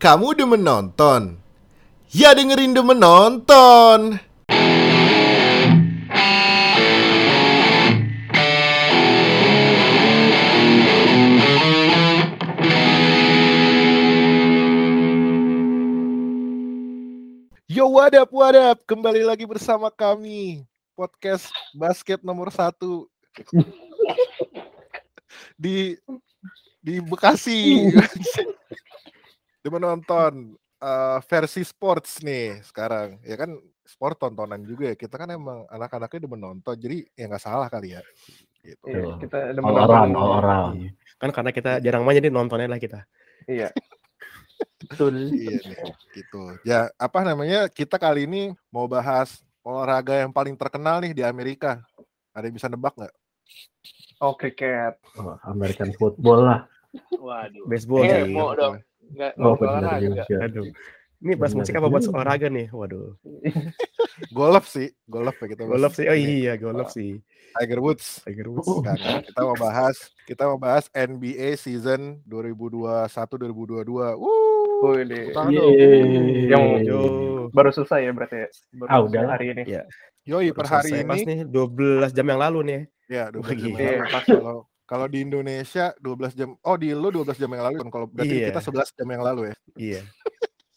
Kamu udah menonton? Ya dengerin udah menonton. Yo what up, what up? Kembali lagi bersama kami Podcast basket nomor satu Di Di Bekasi Udah menonton uh, versi sports nih sekarang Ya kan sport tontonan juga ya Kita kan emang anak-anaknya udah menonton Jadi ya nggak salah kali ya gitu. Iya, kita ada All around, all menonton. around. Iya. Kan karena kita jarang main jadi nontonnya lah kita. Iya. Betul. Iya nih, gitu. Ya, apa namanya? Kita kali ini mau bahas olahraga yang paling terkenal nih di Amerika. Ada yang bisa nebak nggak? Oh, cricket. Oh, American football lah. Waduh. Baseball Eh, mau dong. Enggak Oh, olahraga. juga. Aduh. Ini bahas musik apa buat olahraga nih? Waduh. Golf sih, golf ya kita. bahas. Golf sih. Oh Ini, iya, golf sih. Tiger Woods. Tiger Woods. Karena kita mau bahas, kita mau bahas NBA season 2021-2022. Wuh. Wih, di- tepuk tangan dong. Yeay. Yang- Yo. baru selesai ya berarti ya? Baru Ah, udah. hari ini. Iya. Yoi per hari Selesai Pas ini nih 12 jam yang lalu nih. ya 12 jam Iya, yang lalu. pas. Kalau kalau di Indonesia 12 jam. Oh, di lu 12 jam yang lalu kan kalau berarti Iya. kita 11 jam yang lalu ya. Iya.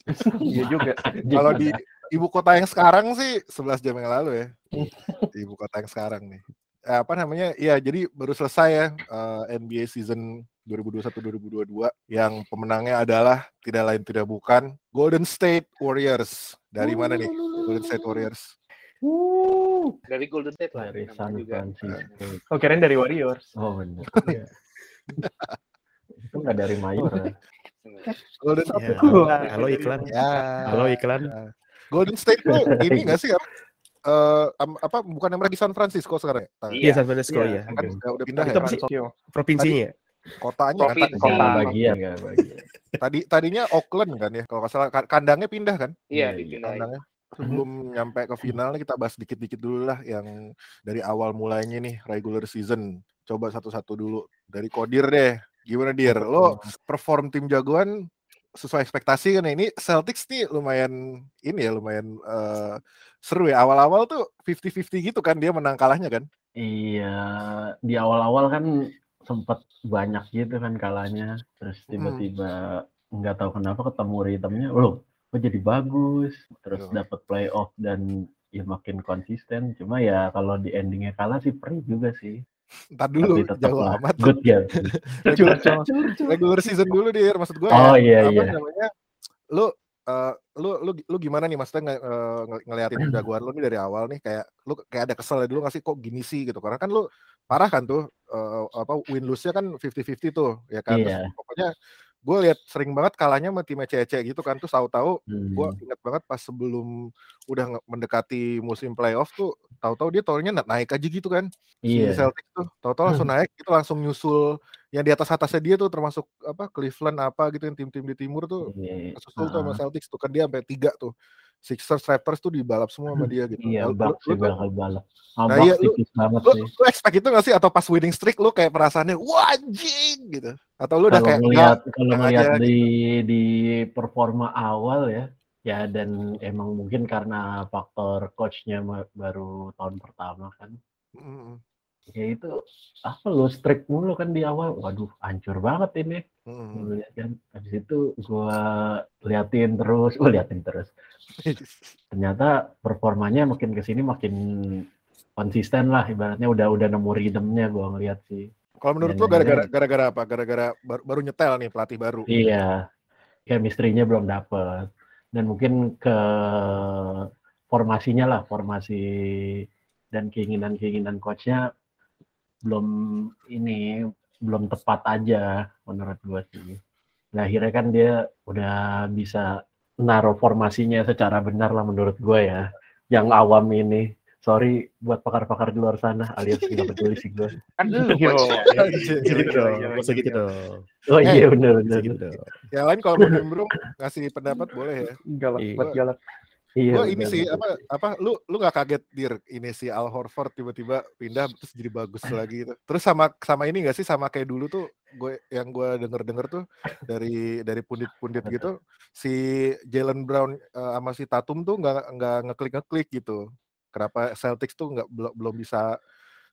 Iya juga. Kalau di ibu kota yang sekarang sih 11 jam yang lalu ya. Di ibu kota yang sekarang nih. Eh, apa namanya? Iya, jadi baru selesai ya eh, NBA season 2021-2022 yang pemenangnya adalah tidak lain tidak bukan Golden State Warriors. Dari mana nih? Golden State Warriors. Dari Golden State lah. Dari San juga. Francisco. Oh, kirain dari Warriors. Oh benar. Itu nggak dari Mayor ya? Golden Ya. State. Halo iklan. Ya. Halo iklan. Golden State tuh ini nggak sih? Eh, am- apa bukan yang lagi San Francisco sekarang ya? Iya, San Francisco Iya. ya. Kan udah, pindah ya. Tokyo. Provinsinya. Kotanya kan Kota. Nggak bagian, nggak bagian. tadi tadinya Oakland kan ya kalau nggak salah Ka- kandangnya pindah kan Iya, Iya, dipindahin. kandangnya sebelum nyampe ke finalnya kita bahas dikit-dikit dulu lah yang dari awal mulainya nih regular season. Coba satu-satu dulu. Dari Kodir deh. Gimana dir? Lo perform tim jagoan sesuai ekspektasi kan ya? ini Celtics nih lumayan ini ya lumayan eh, seru ya. Awal-awal tuh 50-50 gitu kan? Dia menang kalahnya kan? Iya, di awal-awal kan sempat banyak gitu kan kalahnya, terus tiba-tiba nggak tahu kenapa ketemu ritmenya, loh, kok jadi bagus, terus dapat playoff dan ya makin konsisten. Cuma ya kalau di endingnya kalah sih perih juga sih. ntar dulu jauh lah amat good ya. regular, regular season dulu dir maksud gue Oh iya apa iya. namanya lu eh, lu lu lu gimana nih maksudnya nge- eh, nge- ngeliatin jagoan lu nih dari awal nih kayak lu kayak ada kesel ya dulu nggak sih kok gini sih gitu karena kan lu parah kan tuh eh, apa win lose nya kan 50-50 tuh ya kan Terus Iya. pokoknya gue lihat sering banget kalahnya sama tim CC gitu kan tuh tahu-tahu gue Hmm. inget banget pas sebelum udah mendekati musim playoff tuh tahu-tahu dia tahunnya na- naik aja gitu kan si Iya. Celtics tuh tahu-tahu langsung naik itu langsung nyusul yang di atas atasnya dia tuh termasuk apa Cleveland apa gitu yang tim-tim di timur tuh Iya. susul tuh sama Celtics tuh kan dia sampai tiga tuh Sixers Raptors tuh dibalap semua sama dia gitu. Iya, Lu- lu- Bucks lu bakal balap. Ah, Nah, Bucks iya, lu- banget lu, sih. lu expect itu gak sih? Atau pas winning streak lu kayak perasaannya wah anjing gitu. Atau lu udah Kalau kayak ngelihat "Nggak, kalau tenang ngelihat aja," di di performa awal ya, ya dan emang mungkin karena faktor coachnya baru tahun pertama kan, Mm, ya itu apa lo strict mulu kan di awal, waduh hancur banget ini. mm, kan, habis itu gua liatin terus, gua liatin terus. Ternyata performanya makin ke sini makin konsisten lah, ibaratnya udah udah nemu rhythmnya gua ngeliat sih. Kalau menurut Dan lu gara-gara gara-gara apa? Gara-gara baru, baru nyetel nih pelatih baru. Iya, chemistry-nya belum dapet. Dan mungkin ke formasinya lah, formasi dan keinginan-keinginan coachnya belum ini belum tepat aja menurut gue sih. Nah akhirnya kan dia udah bisa naruh formasinya secara benar lah menurut gue ya. Yang awam ini, sorry buat pakar-pakar di luar sana alias nggak peduli sih gue. Kan lu. Gitu dong. gitu. Oh Eh, iya usah gitu dong. Yang lain kalau mau nimbrung ngasih pendapat boleh ya. Galak, Iya. buat galak. Iya, Gua ini sih apa apa lu lu nggak kaget dir ini si Al Horford tiba-tiba pindah terus jadi bagus lagi gitu. Terus sama sama ini gak sih sama kayak dulu tuh gue yang gue denger-denger tuh dari dari pundit-pundit gitu si Jalen Brown eh, sama si Tatum tuh nggak nggak ngeklik ngeklik gitu. Kenapa Celtics tuh nggak belum belum bisa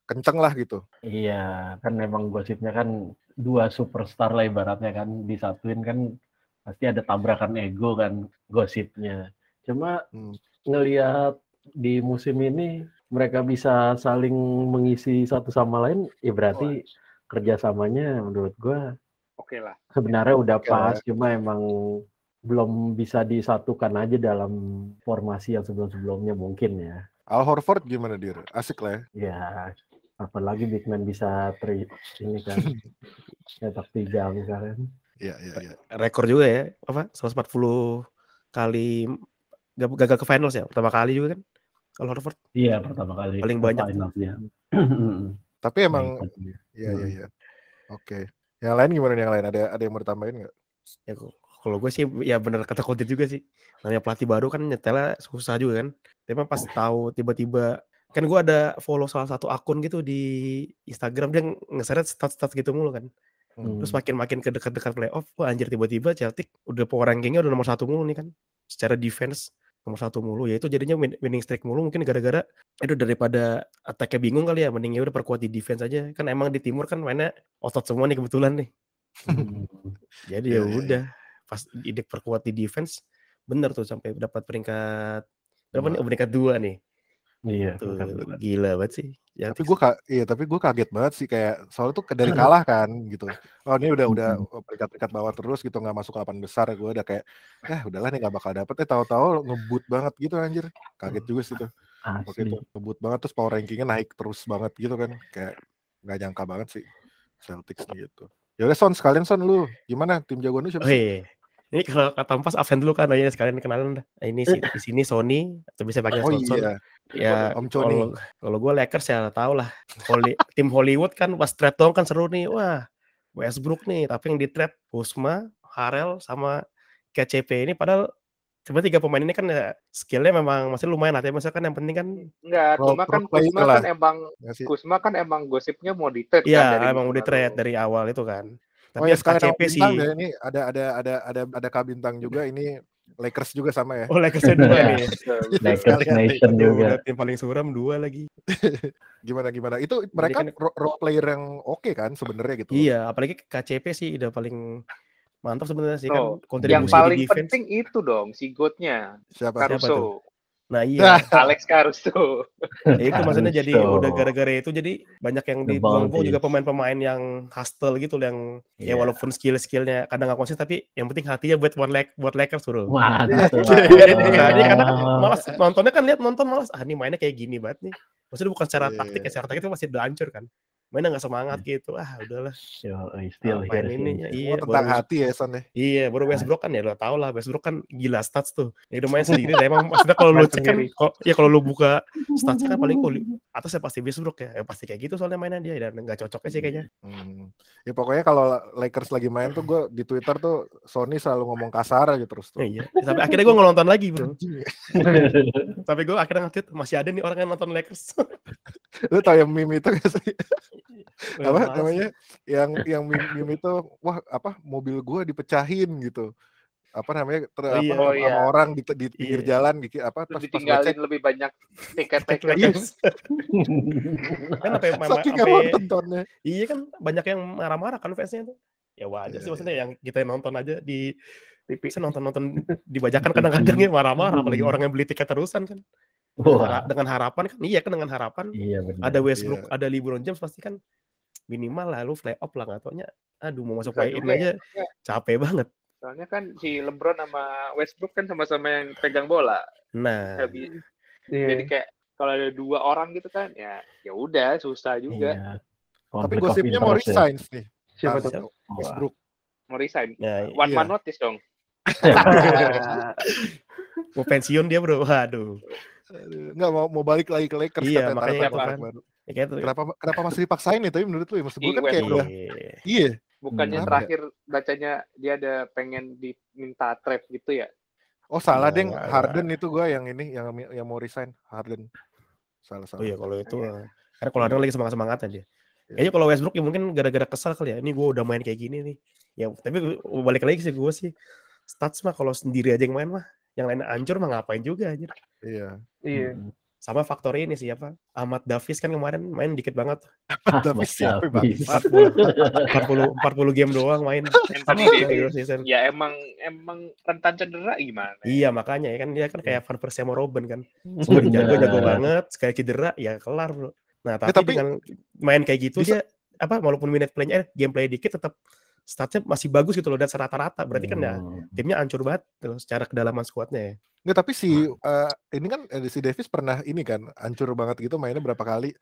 kenceng lah gitu. Iya, kan memang gosipnya kan dua superstar lah ibaratnya kan disatuin kan pasti ada tabrakan ego kan gosipnya. Cuma Hmm. ngelihat di musim ini mereka bisa saling mengisi satu sama lain, ya berarti kerjasamanya menurut gua Oke lah. sebenarnya udah Oke lah. pas, cuma emang belum bisa disatukan aja dalam formasi yang sebelum-sebelumnya mungkin ya. Al Horford gimana dir? Asik lah ya. Ya, apalagi big man bisa tri ini kan cetak tiga misalnya. Iya iya iya. Rekor juga ya. Apa? 140 kali gagal ke finals ya. Pertama kali juga kan. Kalau Horford. Iya, pertama kali Paling banyak finals dia. Tapi emang Nah, iya iya Hmm. iya. Oke. Yang lain gimana nih yang lain? Ada ada yang mau ditambahin nggak? Ya, kalau gue sih ya bener kata Kodit juga sih. Namanya pelatih baru kan nyetelnya susah juga kan. Tapi pas tahu tiba-tiba kan gue ada follow salah satu akun gitu di Instagram dia nge-share stats-stats gitu mulu kan. Terus Hmm. makin makin ke dekat-dekat playoff, wah anjir tiba-tiba Celtic udah power rankingnya udah nomor satu mulu nih kan. Secara defense nomor satu mulu, ya itu jadinya win- winning streak mulu mungkin gara-gara itu daripada attack-nya bingung kali ya, mending ya udah perkuat di defense aja. Kan emang di timur kan mainnya otot semua nih kebetulan nih. Hmm. Jadi Iya, ya iya, iya. udah pas ide perkuat di defense bener tuh sampai dapat peringkat berapa nih? Oh, peringkat dua nih. Iya, Tuh, gila banget sih. Ya, tapi gue iya tapi gue kaget banget sih kayak soalnya tuh dari kalah kan gitu oh ini udah udah Mhm. peringkat peringkat bawah terus gitu nggak masuk delapan besar gue udah kayak eh udahlah nih nggak bakal dapet eh tahu-tahu ngebut banget gitu anjir kaget juga sih tuh Asli. itu ngebut banget terus power rankingnya naik terus banget gitu kan kayak nggak nyangka banget sih Celtics gitu ya udah Son sekalian Son lu gimana tim jagoan lu siapa Oh sih? iya. Ini kalau kata Ampas absen dulu kan, oh iya sekalian kenalan dah. Ini di sini Sony atau bisa pakai oh. Son. iya Ya Om Coni. kalau kalau gue Lakers ya tau lah. Holly, tim Hollywood kan pas trade dong kan seru nih. Wah Westbrook nih, tapi yang di trade Kuzma, Harrell sama KCP ini padahal sebenarnya tiga pemain ini kan ya skillnya memang masih lumayan lah. Tapi maksudnya kan yang penting kan Enggak, cuma kan Kusma kan emang Nggak sih? Kusma kan emang gosipnya mau di trade Iya, kan dari emang musim udah trade dari awal itu kan. Oh Tapi ya sekalian sama KCP sih, ya ini ada ada ada ada ada kabintang juga ini Lakers juga sama ya oh Lakersnya dua Iya, nih. Lakers Nation juga. tim paling suram dua lagi. gimana gimana itu mereka kan- ro- role player yang oke kan sebenarnya gitu Iya, apalagi KCP sih udah paling mantap sebenarnya sih kan Tuh, Yang kontribusi paling di defense. penting itu dong si Goatnya siapa Siapa Caruso, Nah iya, Alex Caruso. ya itu maksudnya jadi udah gara-gara itu jadi banyak yang The dibuang-buang juga pemain-pemain yang hustle gitu yang ya Iya. walaupun skill-skillnya kadang nggak konsisten tapi yang penting hatinya buat buat Lak- buat Lakers bro. Mantap. Jadi jadi kadang malas nontonnya kan lihat nonton malas ah ini mainnya kayak gini banget nih. Maksudnya bukan secara Iya, taktik ya, iya. secara taktik itu masih udah hancur kan. Mainnya nggak semangat gitu. Ah udahlah. Yo, still here ini sih. ya? Oh, Iya, tentang baru, hati ya Son ya iya baru Westbrook kan ya lo tau lah Westbrook kan gila stats tuh. Ya udah main sendiri lah emang maksudnya kalau lu Main cek kan sendiri. kok ya kalau lu buka statsnya kan paling oh, li- atasnya pasti Westbrook ya. ya pasti kayak gitu soalnya mainnya dia dan nggak cocoknya sih kayaknya. Hmm. ya pokoknya kalau Lakers lagi main tuh gue di Twitter tuh Sony selalu ngomong kasar aja terus tuh Iya. Sampai akhirnya gue nonton lagi bro. Ya. Sampai gue akhirnya nge-tweet masih ada nih orang yang nonton Lakers. lu tau yang meme itu gak sih apa namanya yang yang meme, meme itu wah apa mobil gua dipecahin gitu apa namanya ter, Oh, apa, iya. Oh, sama iya. orang di, di pinggir Iya. jalan gitu apa Terus pas pas ngecek lebih banyak tiket-tiket. Lakers. kan apa saking nggak mau nontonnya iya kan banyak yang marah-marah kan fansnya tuh. Ya wajar Iya, sih maksudnya yang kita nonton aja di TV saya nonton-nonton dibajakan kadang-kadang ya marah-marah apalagi orang yang beli tiket terusan kan. Dengan, Wah, dengan harapan kan iya kan dengan harapan iya benar. ada Westbrook, Iya. ada LeBron James pasti kan minimal lah lu play off lah nggak taunya aduh mau masuk Bisa play in juga ya. aja capek banget. Soalnya kan si LeBron sama Westbrook kan sama-sama yang pegang bola. Nah, Habis- Iya. Jadi kayak kalau ada dua orang gitu kan, ya ya udah susah juga. Iya. tapi gosipnya mau interest ya. resign nih Siapa tuh? Westbrook Mau resign. nah One Iya. man notice dong. mau pensiun dia bro, waduh. Aduh, nggak mau mau balik lagi ke Lakers Iya, katanya makanya apa? kontrak baru. Ya kayak gitu. kenapa kenapa masih dipaksain ya tapi menurut lu ya maksud gue kan Iya, kayak Westbrook. udah Iya. iya Bukannya Hmm. terakhir bacanya dia ada pengen diminta trade gitu ya? Oh salah Nggak, deng nggak, Harden itu gua yang ini yang yang mau resign Harden. Salah salah. Oh iya kalau itu eh, karena kalau ada lagi semangat semangatnya dia. Iya. Kayaknya kalau Westbrook ya mungkin gara-gara kesal kali ya. Ini gue udah main kayak gini nih. Ya tapi gua- balik lagi sih gue sih stats mah kalau sendiri aja yang main mah yang lain hancur mah ngapain juga anjir. Iya. Iya. Hmm. Sama faktor ini sih apa? Ahmad Davis kan kemarin main dikit banget. Siapa Davis. bang? 40 40 game doang main. Season. Ya emang emang rentan cedera gimana? Iya makanya ya kan dia kan kayak Van Persie sama Robin kan. Sekali jago jago Benar. banget, sekali cedera ya kelar bro. Nah tapi, tapi- dengan main kayak gitu Bisa- dia apa walaupun minute playnya eh, gameplay dikit tetap statnya masih bagus gitu loh dan rata-rata berarti kan ya Hmm. timnya hancur banget gitu, secara kedalaman squadnya ya. Nggak, tapi si eh, ini kan eh, si Davis pernah ini kan hancur banget gitu mainnya berapa kali.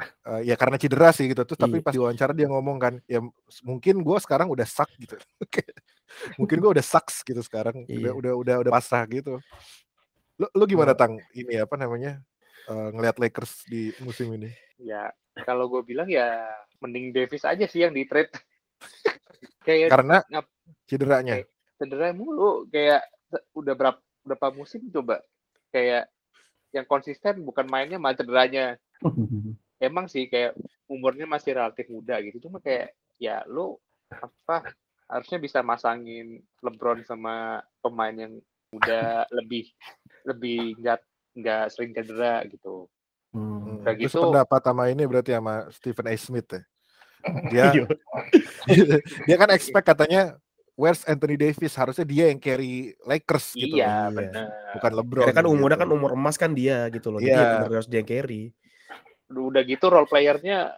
Eh, ya karena cedera sih gitu. Terus tapi Iya. pas diwawancara dia ngomong kan, ya mungkin gue sekarang udah suck gitu. mungkin gue udah sucks gitu sekarang. Udah Iya. udah udah udah pasrah gitu. Lu, lu gimana tang ini apa namanya eh, ngelihat Lakers di musim ini? Ya kalau gue bilang ya mending Davis aja sih yang di trade. kayak Karena ngap- cederanya. cedera mulu kayak udah berapa berapa musim coba kayak yang konsisten bukan mainnya malah cederanya emang sih kayak umurnya masih relatif muda gitu cuma kayak ya lu apa harusnya bisa masangin LeBron sama pemain yang muda lebih lebih nggak nggak sering cedera gitu Hmm. Hmm, Kayak Terus gitu. pendapat sama ini berarti sama Stephen A. Smith ya. Dia Iya. dia kan expect katanya where's Anthony Davis harusnya dia yang carry Lakers gitu. iya Iya. benar Bukan LeBron. Karena kan umurnya gitu. kan umur emas kan dia gitu loh. Jadi Iya. ya harus dia yang carry. udah gitu role playernya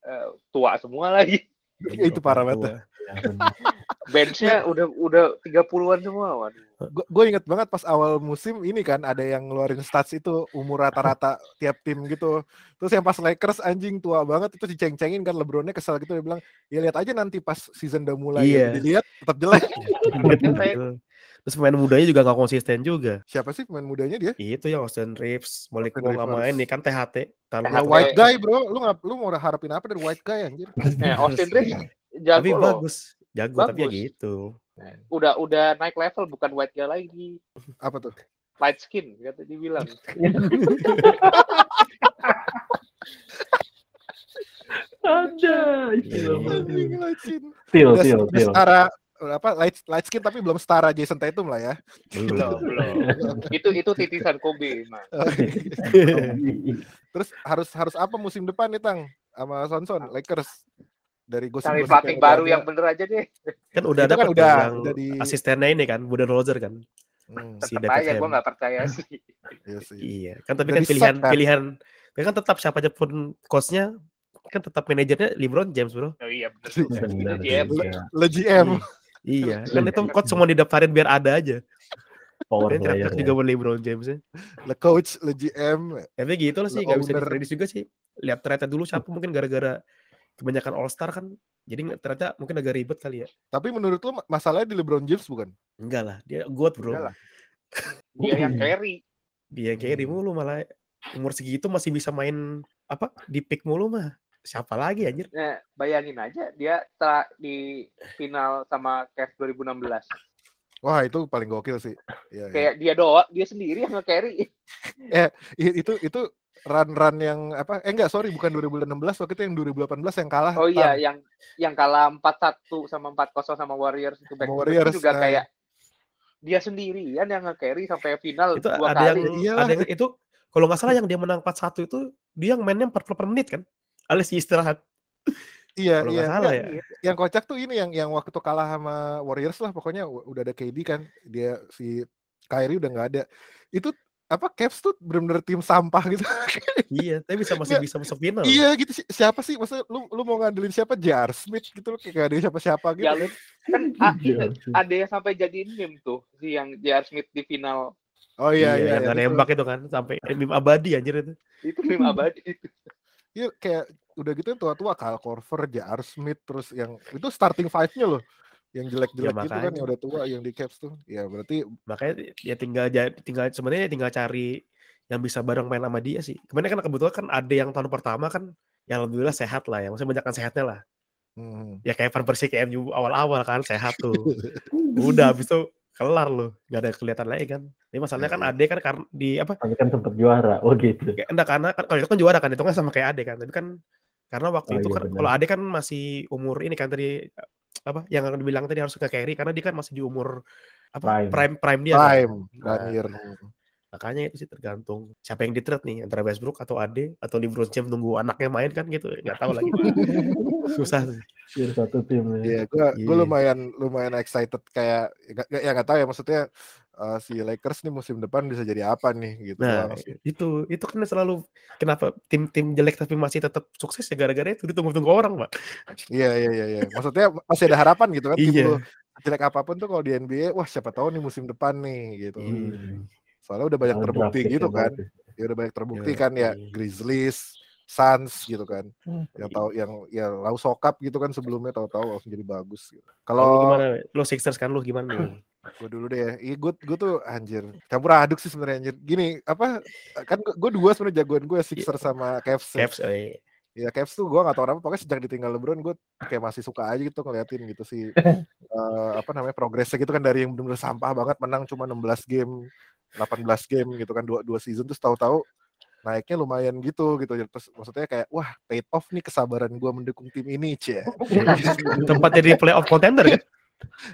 eh, tua semua lagi itu parah banget. Ya, benar. benchnya udah udah 30-an semua waduh Gue inget banget pas awal musim ini kan ada yang ngeluarin stats itu umur rata-rata tiap tim gitu. Terus yang pas Lakers anjing tua banget itu diceng-cengin kan LeBronnya kesel gitu dia bilang ya lihat aja nanti pas season udah mulai Iya. ya, dilihat tetap jelek. Terus pemain mudanya juga gak konsisten juga. Siapa sih pemain mudanya dia? Itu ya Austin Reeves, Malik Austin Wong sama ini kan THT. Kalau THT. Ya, white guy bro, lu nggak lu mau harapin apa dari white guy anjir? eh, Austin Reeves jago tapi loh bagus, jago tapi ya Bagus. gitu. udah udah naik level bukan white guy lagi Apa tuh? light skin kata dibilang Ada. Til, til, til. setara apa light, light skin tapi belum setara Jason Tatum lah ya. belum belum itu itu titisan Kobe mah Terus harus harus apa musim depan nih Tang sama Sonson Lakers dari gosip cari pelatih baru yang bener aja deh kan udah ada kan udah- yang udah di- asistennya ini kan, Budan Roger kan. Hmm, Si David aja gue nggak percaya sih iya sih. Iya, kan tapi kan pilihan kan? pilihan ya kan tetap siapa aja pun coachnya kan tetap manajernya LeBron James bro. oh iya. Benar GM. juga. Le GM. Iya, kan itu coach cuma didaftarin biar ada aja. Power Dia player ya. juga buat LeBron James ya. Le coach, le GM. Tapi gitu lah sih, gak bisa diprediksi juga sih. Lihat ternyata dulu siapa mungkin gara-gara kebanyakan All Star kan, jadi ternyata mungkin agak ribet kali ya. Tapi menurut lu masalahnya di LeBron James bukan? Enggak lah, dia good bro. Enggak lah. dia yang carry Dia yang carry mulu malah umur segitu masih bisa main apa di pick mulu mah. Siapa lagi anjir? Nah, bayangin aja dia setelah di final sama Cavs 2016. Wah, itu paling gokil sih. Iya, iya. Kayak dia doang, dia sendiri yang nge-carry. I- itu itu run-run yang apa? Eh enggak, sorry, bukan 2016, waktu itu yang 2018 yang kalah. Oh iya, yang yang kalah 4-1 sama 4-0 sama Warriors itu back Warriors, itu juga nah. kayak dia sendirian yang nge-carry sampai final Itu dua ada yang kali. Iyalah. ada yang- itu kalau nggak salah yang dia menang 4-1 itu dia yang mainnya 40 menit kan? Alias istirahat. Iya, Kalau iya. salah ya. Yang kocak tuh ini yang yang waktu kalah sama Warriors lah, pokoknya udah ada KD kan, dia si Kyrie udah nggak ada. Itu apa Cavs tuh bener-bener tim sampah gitu. iya, tapi bisa masih bisa masuk final. iya gitu si- siapa sih maksudnya lu lu mau ngandelin siapa Jar Smith gitu loh kayak ada siapa-siapa gitu. Ya, kan. Iya. ada yang sampai jadiin meme tuh si yang J.R. Smith di final Oh iya iya. yang iya, itu. nembak itu kan sampai meme abadi anjir itu. itu meme abadi itu. Iya kayak udah gitu yang tua-tua Kyle Korver, Jar Smith terus yang itu starting five-nya loh. Yang jelek-jelek gitu kan yang udah tua yang di Cavs tuh. Ya berarti Makanya ya tinggal tinggal sebenarnya tinggal cari yang bisa bareng main sama dia sih. Kemarin kan kebetulan kan ada yang tahun pertama kan yang alhamdulillah sehat lah ya. Maksudnya banyak kan sehatnya lah. hmm, Ya kayak Van Persie kayak MU awal-awal kan sehat tuh. Udah habis itu kelar loh nggak ada kelihatan lagi kan ini masalahnya kan Ade kan karena di apa Tapi kan sempat juara. Oh gitu. kayak enggak karena kan kalau itu kan juara kan itu kan sama kayak Ade kan tapi kan karena waktu Oh itu iya, kan kalau Ade kan masih umur ini kan tadi apa yang dibilang tadi harus ke carry karena dia kan masih di umur apa Prime. prime prime, dia kan. Prime, Nah, Daniel. Makanya itu sih tergantung siapa yang di trade nih antara Westbrook atau Ade atau LeBron James nunggu anaknya main kan gitu nggak tahu lagi susah sih Biar satu tim ya. Iya, gue gue Iya. lumayan lumayan excited kayak ya nggak tahu ya maksudnya eh, si Lakers nih musim depan bisa jadi apa nih gitu Nah, sih. itu itu kan selalu kenapa tim-tim jelek tapi masih tetap sukses ya gara-gara itu ditunggu-tunggu orang, Pak. Iya iya iya iya. Maksudnya masih ada harapan gitu kan tim Iya. lu jelek apa pun tuh kalau di NBA wah siapa tahu nih musim depan nih gitu. Hmm. Soalnya udah banyak terbukti gitu yang kan. Ya udah banyak terbukti Iya, kan ya iya. Grizzlies, Suns gitu kan. Hmm. Yang tahu yang ya lau sokap gitu kan sebelumnya tahu-tahu langsung jadi bagus gitu. Kalau gimana? Lo Sixers kan lu gimana nih? gue dulu deh, iya gue gue tuh anjir campur aduk sih sebenarnya anjir. Gini apa kan gue dua sebenarnya jagoan gue Sixers sama Cavs. ya. Cavs eh, Ya Cavs tuh gue gak tau kenapa pokoknya sejak ditinggal LeBron gue kayak masih suka aja gitu ngeliatin gitu sih eh, apa namanya progresnya gitu kan dari yang bener-bener sampah banget menang cuma 16 game 18 game gitu kan dua dua season terus tahu-tahu naiknya lumayan gitu gitu terus maksudnya kayak wah paid off nih kesabaran gue mendukung tim ini cie tempat jadi playoff contender kan?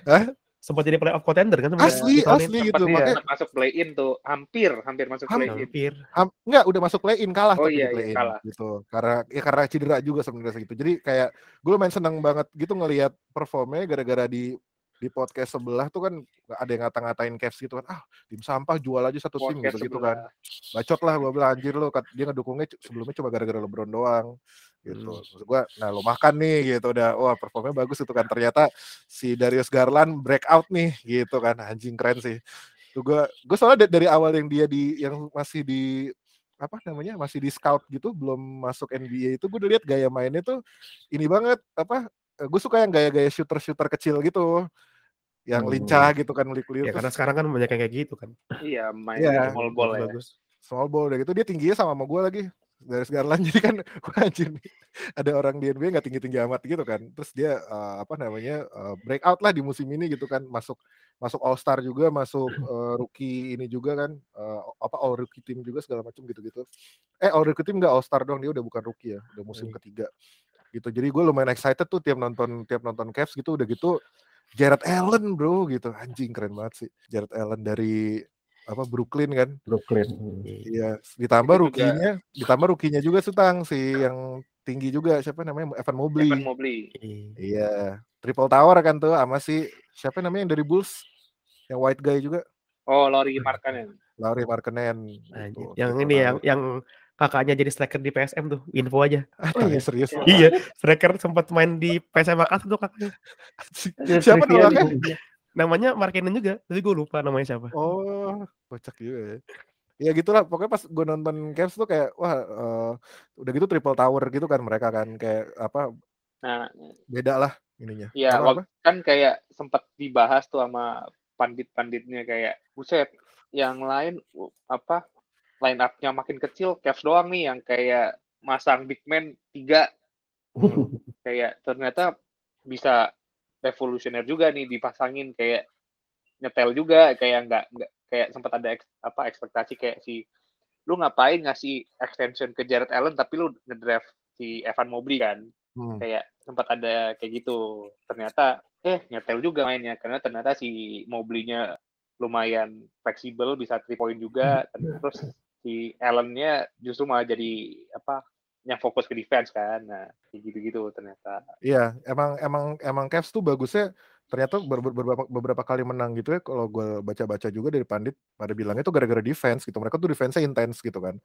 Hah? Sempat jadi playoff contender kan sebenarnya asli ini. asli gitu makanya masuk play in tuh, hampir hampir masuk play in. Hampir. Ham- nggak udah masuk play in kalah Oh tapi iya, iya, play in kalah. gitu karena ya karena cedera juga sebenarnya gitu jadi kayak gue lumayan seneng banget gitu ngelihat performnya gara-gara di di podcast sebelah tuh kan ada yang ngata-ngatain Cavs gitu kan ah tim sampah jual aja satu tim gitu gitu kan. Bacot lah gue bilang anjir lo dia ngedukungnya sebelumnya cuma gara-gara LeBron doang gitu. Hmm. maksud gue nah lo makan nih gitu. Udah wah performnya bagus itu kan. Ternyata si Darius Garland breakout nih gitu kan. Anjing keren sih. Tuh gue gue soalnya da- dari awal yang dia di yang masih di apa namanya masih di scout gitu belum masuk NBA itu gue udah lihat gaya mainnya tuh ini banget apa gue suka yang gaya-gaya shooter shooter kecil gitu yang Hmm. lincah gitu kan liuk-liuk Ya terus karena sekarang kan banyak yang kayak gitu kan. Iya, main Iya. small ball ya. Bagus. small ball udah gitu dia tingginya sama sama gue lagi dari Garland jadi kan wah anjir nih ada orang di NBA nggak tinggi tinggi amat gitu kan terus dia eh, apa namanya eh, breakout lah di musim ini gitu kan masuk masuk All Star juga masuk eh, rookie ini juga kan eh, apa All Rookie Team juga segala macam gitu gitu eh All Rookie Team nggak All Star dong dia udah bukan rookie ya udah musim Hmm. ketiga gitu jadi gue lumayan excited tuh tiap nonton tiap nonton Cavs gitu udah gitu Jared Allen bro gitu anjing keren banget sih Jared Allen dari apa Brooklyn kan Brooklyn. Iya, ditambah rukinya, ditambah rukinya juga Sutang si yang tinggi juga siapa namanya Evan Mobley. Evan Mobley. Iya. Triple tower kan tuh sama si siapa namanya yang dari Bulls, yang white guy juga, Oh, Laurie Markkanen. Laurie Markkinen. Anjir. gitu, Yang ini yang yang kakaknya jadi striker di PSM tuh, info aja. Ah, tanya serius. iya, striker sempat main di PSM Makassar tuh kakaknya. siapa namanya? nih. Namanya Markinen juga, tapi gue lupa namanya siapa. Oh, kocak juga ya. Ya gitulah, pokoknya pas gue nonton Cavs tuh kayak wah eh, udah gitu triple tower gitu kan mereka kan kayak apa Nah, beda lah ininya. Iya, Apa, kan kayak sempat dibahas tuh sama pandit-panditnya kayak buset, yang lain uh, apa line up-nya makin kecil, Cavs doang nih yang kayak masang big man tiga. Kayak ternyata bisa revolusioner juga nih dipasangin kayak nyetel juga kayak nggak nggak kayak sempat ada eks- apa ekspektasi kayak si lu ngapain ngasih extension ke Jared Allen tapi lu ngedraft si Evan Mobley kan? Hmm. kayak sempat ada kayak gitu. Ternyata eh nyetel juga mainnya karena ternyata si Mobley-nya lumayan fleksibel bisa three point juga terus si Allen-nya justru malah jadi apa yang fokus ke defense kan. Nah gitu-gitu ternyata. Iya, emang emang emang Cavs tuh bagusnya ternyata ber- ber- beberapa beberapa kali menang gitu ya kalau gue baca-baca juga dari pandit pada bilangnya tuh gara-gara defense gitu. Mereka tuh defense-nya intens gitu kan.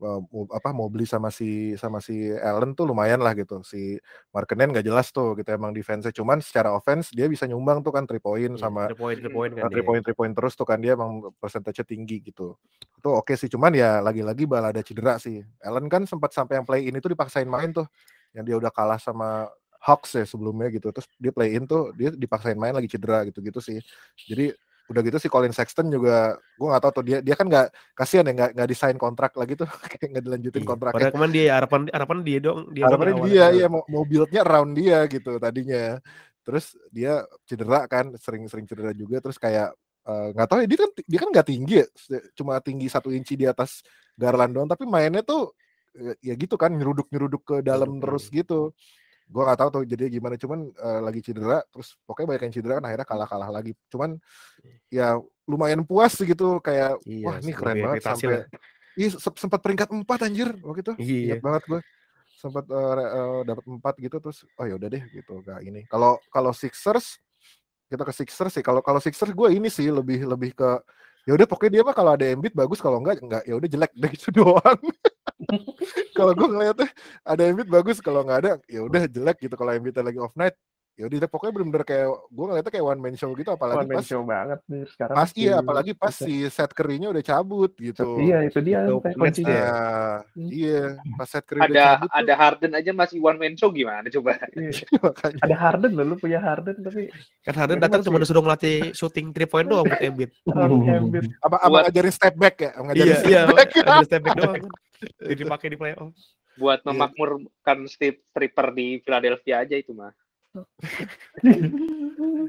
Eh, apa mau beli sama si sama si Allen tuh lumayan lah gitu. Si Markkanen nggak jelas tuh gitu emang defense-nya. Cuman secara offense dia bisa nyumbang tuh kan three point sama three point, three point kan. three dia. point three point terus tuh kan dia emang persentase tinggi gitu. Itu oke sih cuman ya lagi-lagi bala ada cedera sih. Allen kan sempat sampai yang play in itu dipaksain main tuh yang dia udah kalah sama Hawks ya sebelumnya gitu. Terus dia play in tuh dia dipaksain main lagi cedera gitu-gitu sih. Jadi udah gitu si Colin Sexton juga gue nggak tahu tuh dia dia kan nggak kasihan ya nggak nggak desain kontrak lagi tuh. Kayak nggak dilanjutin Iya. kontraknya. Padahal kemarin dia harapan harapan dia dong, dia dong awalnya. dia kan. ya mau, mau build-nya around dia gitu tadinya. Terus dia cedera kan sering-sering cedera juga. Terus kayak eh, nggak tahu ya dia kan dia kan nggak tinggi ya, cuma tinggi satu inci di atas Garland doang, tapi mainnya tuh ya, ya gitu kan nyeruduk nyeruduk ke dalam terus gitu. Gua nggak tahu tuh jadi gimana, cuman eh, lagi cedera, terus pokoknya banyak yang cedera kan akhirnya kalah kalah lagi. Cuman ya lumayan puas gitu kayak Iya, wah ini keren banget sampai lah. Iya se- sempat peringkat empat anjir waktu itu. Iya. Ingat banget gue sempat eh, re- eh, dapat empat gitu terus oh ya udah deh gitu gak ini. Kalau kalau Sixers kita ke Sixers sih. Kalau kalau Sixers gue ini sih lebih lebih ke ya udah pokoknya dia mah kalau ada Embiid bagus kalau enggak enggak ya udah jelek deh gitu doang. Kalau gue ngeliatnya ada Embiid bagus kalau nggak ada ya udah jelek gitu. Kalau Embiid lagi off night ya udah pokoknya bener-bener kayak gue ngeliatnya kayak one man show gitu apalagi One man pas show banget nih sekarang. pas iya apalagi pas bisa. si Seth Curry-nya udah cabut gitu. Iya itu dia Itu kayak match. Nah, Hmm. iya, pas Seth Curry udah Ada cabut tuh, ada Harden aja masih one man show gimana coba? Iya. makanya. Ada Harden loh, lu punya Harden tapi Kan Harden datang cuma disuruh ngelatih shooting 3 point doang buat Embiid. Apa, apa ngajarin step back ya? Ngajarin Iya, step iya, back. ada step back doang kan. Jadi dipakai di playoff. Buat Iya. memakmurkan strip stripper di Philadelphia aja itu mah.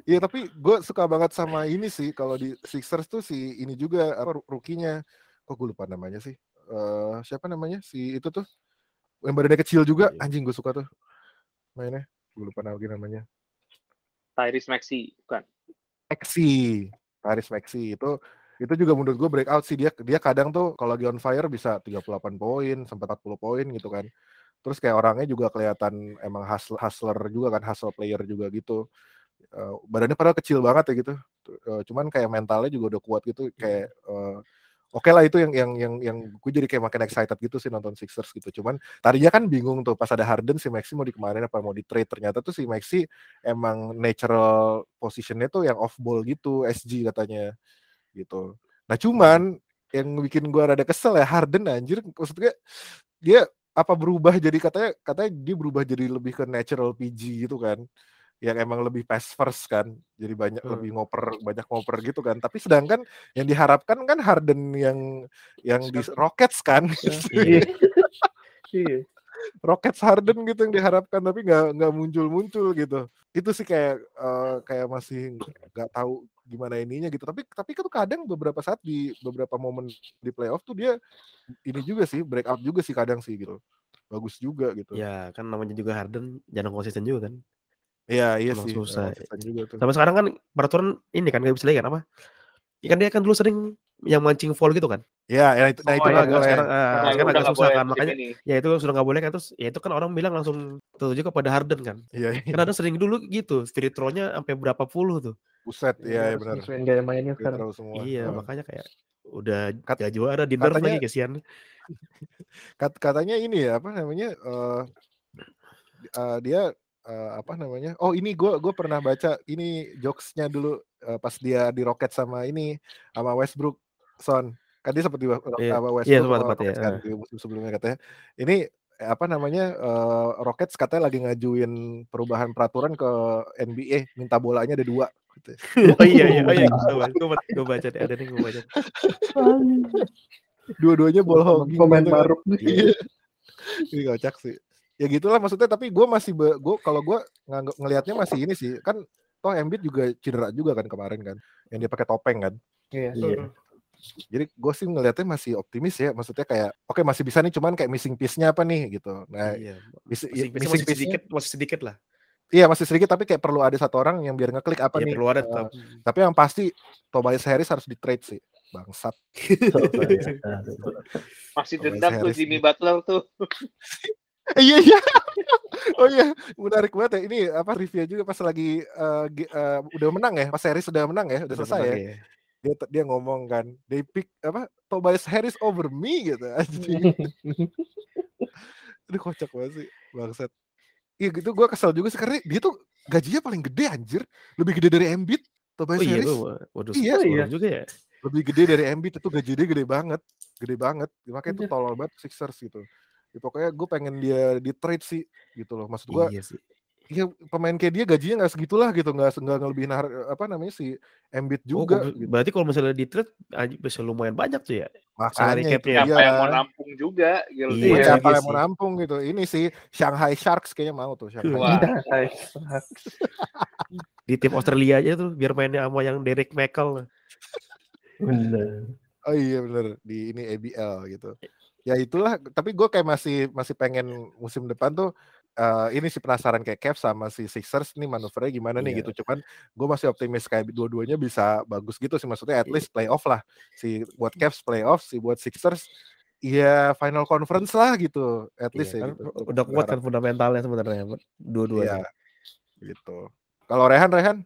Iya, tapi gue suka banget sama ini sih. Kalau di Sixers tuh si ini juga apa ru- rookie-nya. Kok gue lupa namanya sih? Eh siapa namanya? Si itu tuh yang badannya kecil juga. Iya. Anjing gue suka tuh mainnya. Gue lupa lagi namanya. Tyrese Maxey bukan. Maxi, Paris Maxi itu itu juga menurut gue breakout sih dia dia kadang tuh kalau lagi on fire bisa 38 poin sampai 40 poin gitu kan. Terus kayak orangnya juga kelihatan emang hustler, hustler juga kan, hustle player juga gitu. Eh, badannya padahal kecil banget ya gitu. Eh, cuman kayak mentalnya juga udah kuat gitu kayak eh, Oke lah itu yang yang yang yang gue jadi kayak makin excited gitu sih nonton Sixers gitu. Cuman tadinya kan bingung tuh pas ada Harden si Maxi mau dikemarin apa mau di trade ternyata tuh si Maxi emang natural positionnya tuh yang off ball gitu SG katanya gitu. Nah cuman yang bikin gua rada kesel ya Harden anjir maksudnya dia apa berubah jadi katanya katanya dia berubah jadi lebih ke natural PG gitu kan yang emang lebih pass first kan jadi banyak Hmm. lebih ngoper banyak ngoper gitu kan tapi sedangkan yang diharapkan kan Harden yang yang di Rockets kan Iya. Iya. Rockets Harden gitu yang diharapkan tapi nggak nggak muncul muncul gitu itu sih kayak eh, kayak masih nggak tahu gimana ininya gitu tapi tapi kan kadang beberapa saat di beberapa momen di playoff tuh dia ini juga sih breakout juga sih kadang sih gitu bagus juga gitu Ya kan namanya juga Harden jarang konsisten juga kan. iya iya Emang sih susah. juga tuh Sampai sekarang kan peraturan ini kan nggak bisa lagi kan apa? Ya kan dia kan dulu sering yang mancing foul gitu kan. ya, ya itu nah Oh, itu iya, nggak agak boleh sekarang ah, Nah, sekarang udah agak susah boleh kan makanya ini. ya itu sudah nggak boleh kan terus ya itu kan orang bilang langsung tertuju kepada Harden kan. iya iya. Kan Harden sering dulu gitu free throw-nya sampai berapa puluh tuh. buset iya ya, benar gaya mainnya sekarang. semua Iya, Heeh. makanya kayak udah Kat- gak juara di nerf lagi kesian. Kat- katanya ini ya apa namanya eh eh, dia eh, apa namanya oh ini gue gue pernah baca ini jokesnya dulu eh, pas dia di Rocket sama ini sama Westbrook Son kan dia di Wa- Iya, sama iya, Westbrook sempat, sama sempat, ya, Rockets kan di musim sebelumnya katanya ini eh, apa namanya eh, Rockets katanya lagi ngajuin perubahan peraturan ke NBA minta bolanya ada dua gitu. oh iya iya, oh iya, gue baca, gue baca deh, ada nih gue baca. dua-duanya ball hogging Pemain gitu kan. baru nih. Iya. Ini kocak sih. Ya gitulah maksudnya tapi gue masih be, gua kalau gue nganggap ngelihatnya masih ini sih kan toh Embiid juga cedera juga kan kemarin kan yang dia pakai topeng kan. Iya. Iya. Jadi gue sih ngelihatnya masih optimis ya maksudnya kayak oke masih bisa nih cuman kayak missing piece-nya apa nih gitu. Nah, Iya. missing, Masih, missing masih piece-nya sedikit, masih sedikit lah. iya masih sedikit tapi kayak perlu ada satu orang yang biar ngeklik apa Ya nih. perlu ada Eh, tetap. tapi yang pasti Tobias Harris harus di trade sih. Bangsat. Masih dendam tuh Jimmy. Butler tuh. Iya iya. oh iya, menarik banget ya. Ini apa review juga pas lagi eh, gi- eh, udah menang ya, pas Harris sudah menang ya, udah selesai ya. ya. Dia dia ngomong kan, they pick apa Tobias Harris over me gitu. Aduh kocak banget sih, bangsat. Iya gitu gue kesel juga sih karena dia tuh gajinya paling gede anjir, lebih gede dari Embiid. Tobias Oh iya, Harris gua, waduh, Iya, iya. juga ya. lebih gede dari Embiid itu gajinya gede banget, gede banget. Makanya itu Anjir. tolol banget Sixers gitu. Ya, pokoknya gue pengen dia di trade sih gitu loh. Maksud gue Iya sih. Iya pemain kayak dia gajinya nggak segitulah gitu nggak nggak ngelebihin har- apa namanya si Embiid Oh, juga kok- gitu. berarti kalau misalnya di trade aja bisa lumayan banyak tuh ya. makanya itu. Siapa dia yang mau nampung juga gitu. Iya, Iya, siapa iya yang mau nampung gitu ini sih Shanghai Sharks kayaknya mau tuh Shanghai Wah. Sharks. Nice. di tim Australia aja tuh biar mainnya sama yang Derek Michael. Bener. Oh iya bener di ini ABL gitu. Ya itulah. Tapi gue kayak masih masih pengen musim depan tuh eh, ini sih penasaran kayak Cavs sama si Sixers nih manuvernya gimana nih Iya. gitu. Cuman gue masih optimis kayak dua-duanya bisa bagus gitu sih maksudnya at Iya. least playoff lah. Si buat Cavs playoff, si buat Sixers ya final conference lah gitu. At Iya, least ya kan gitu. udah kuat kan fundamentalnya sebenarnya Iya. dua-duanya. Gitu. Kalau Rehan Rehan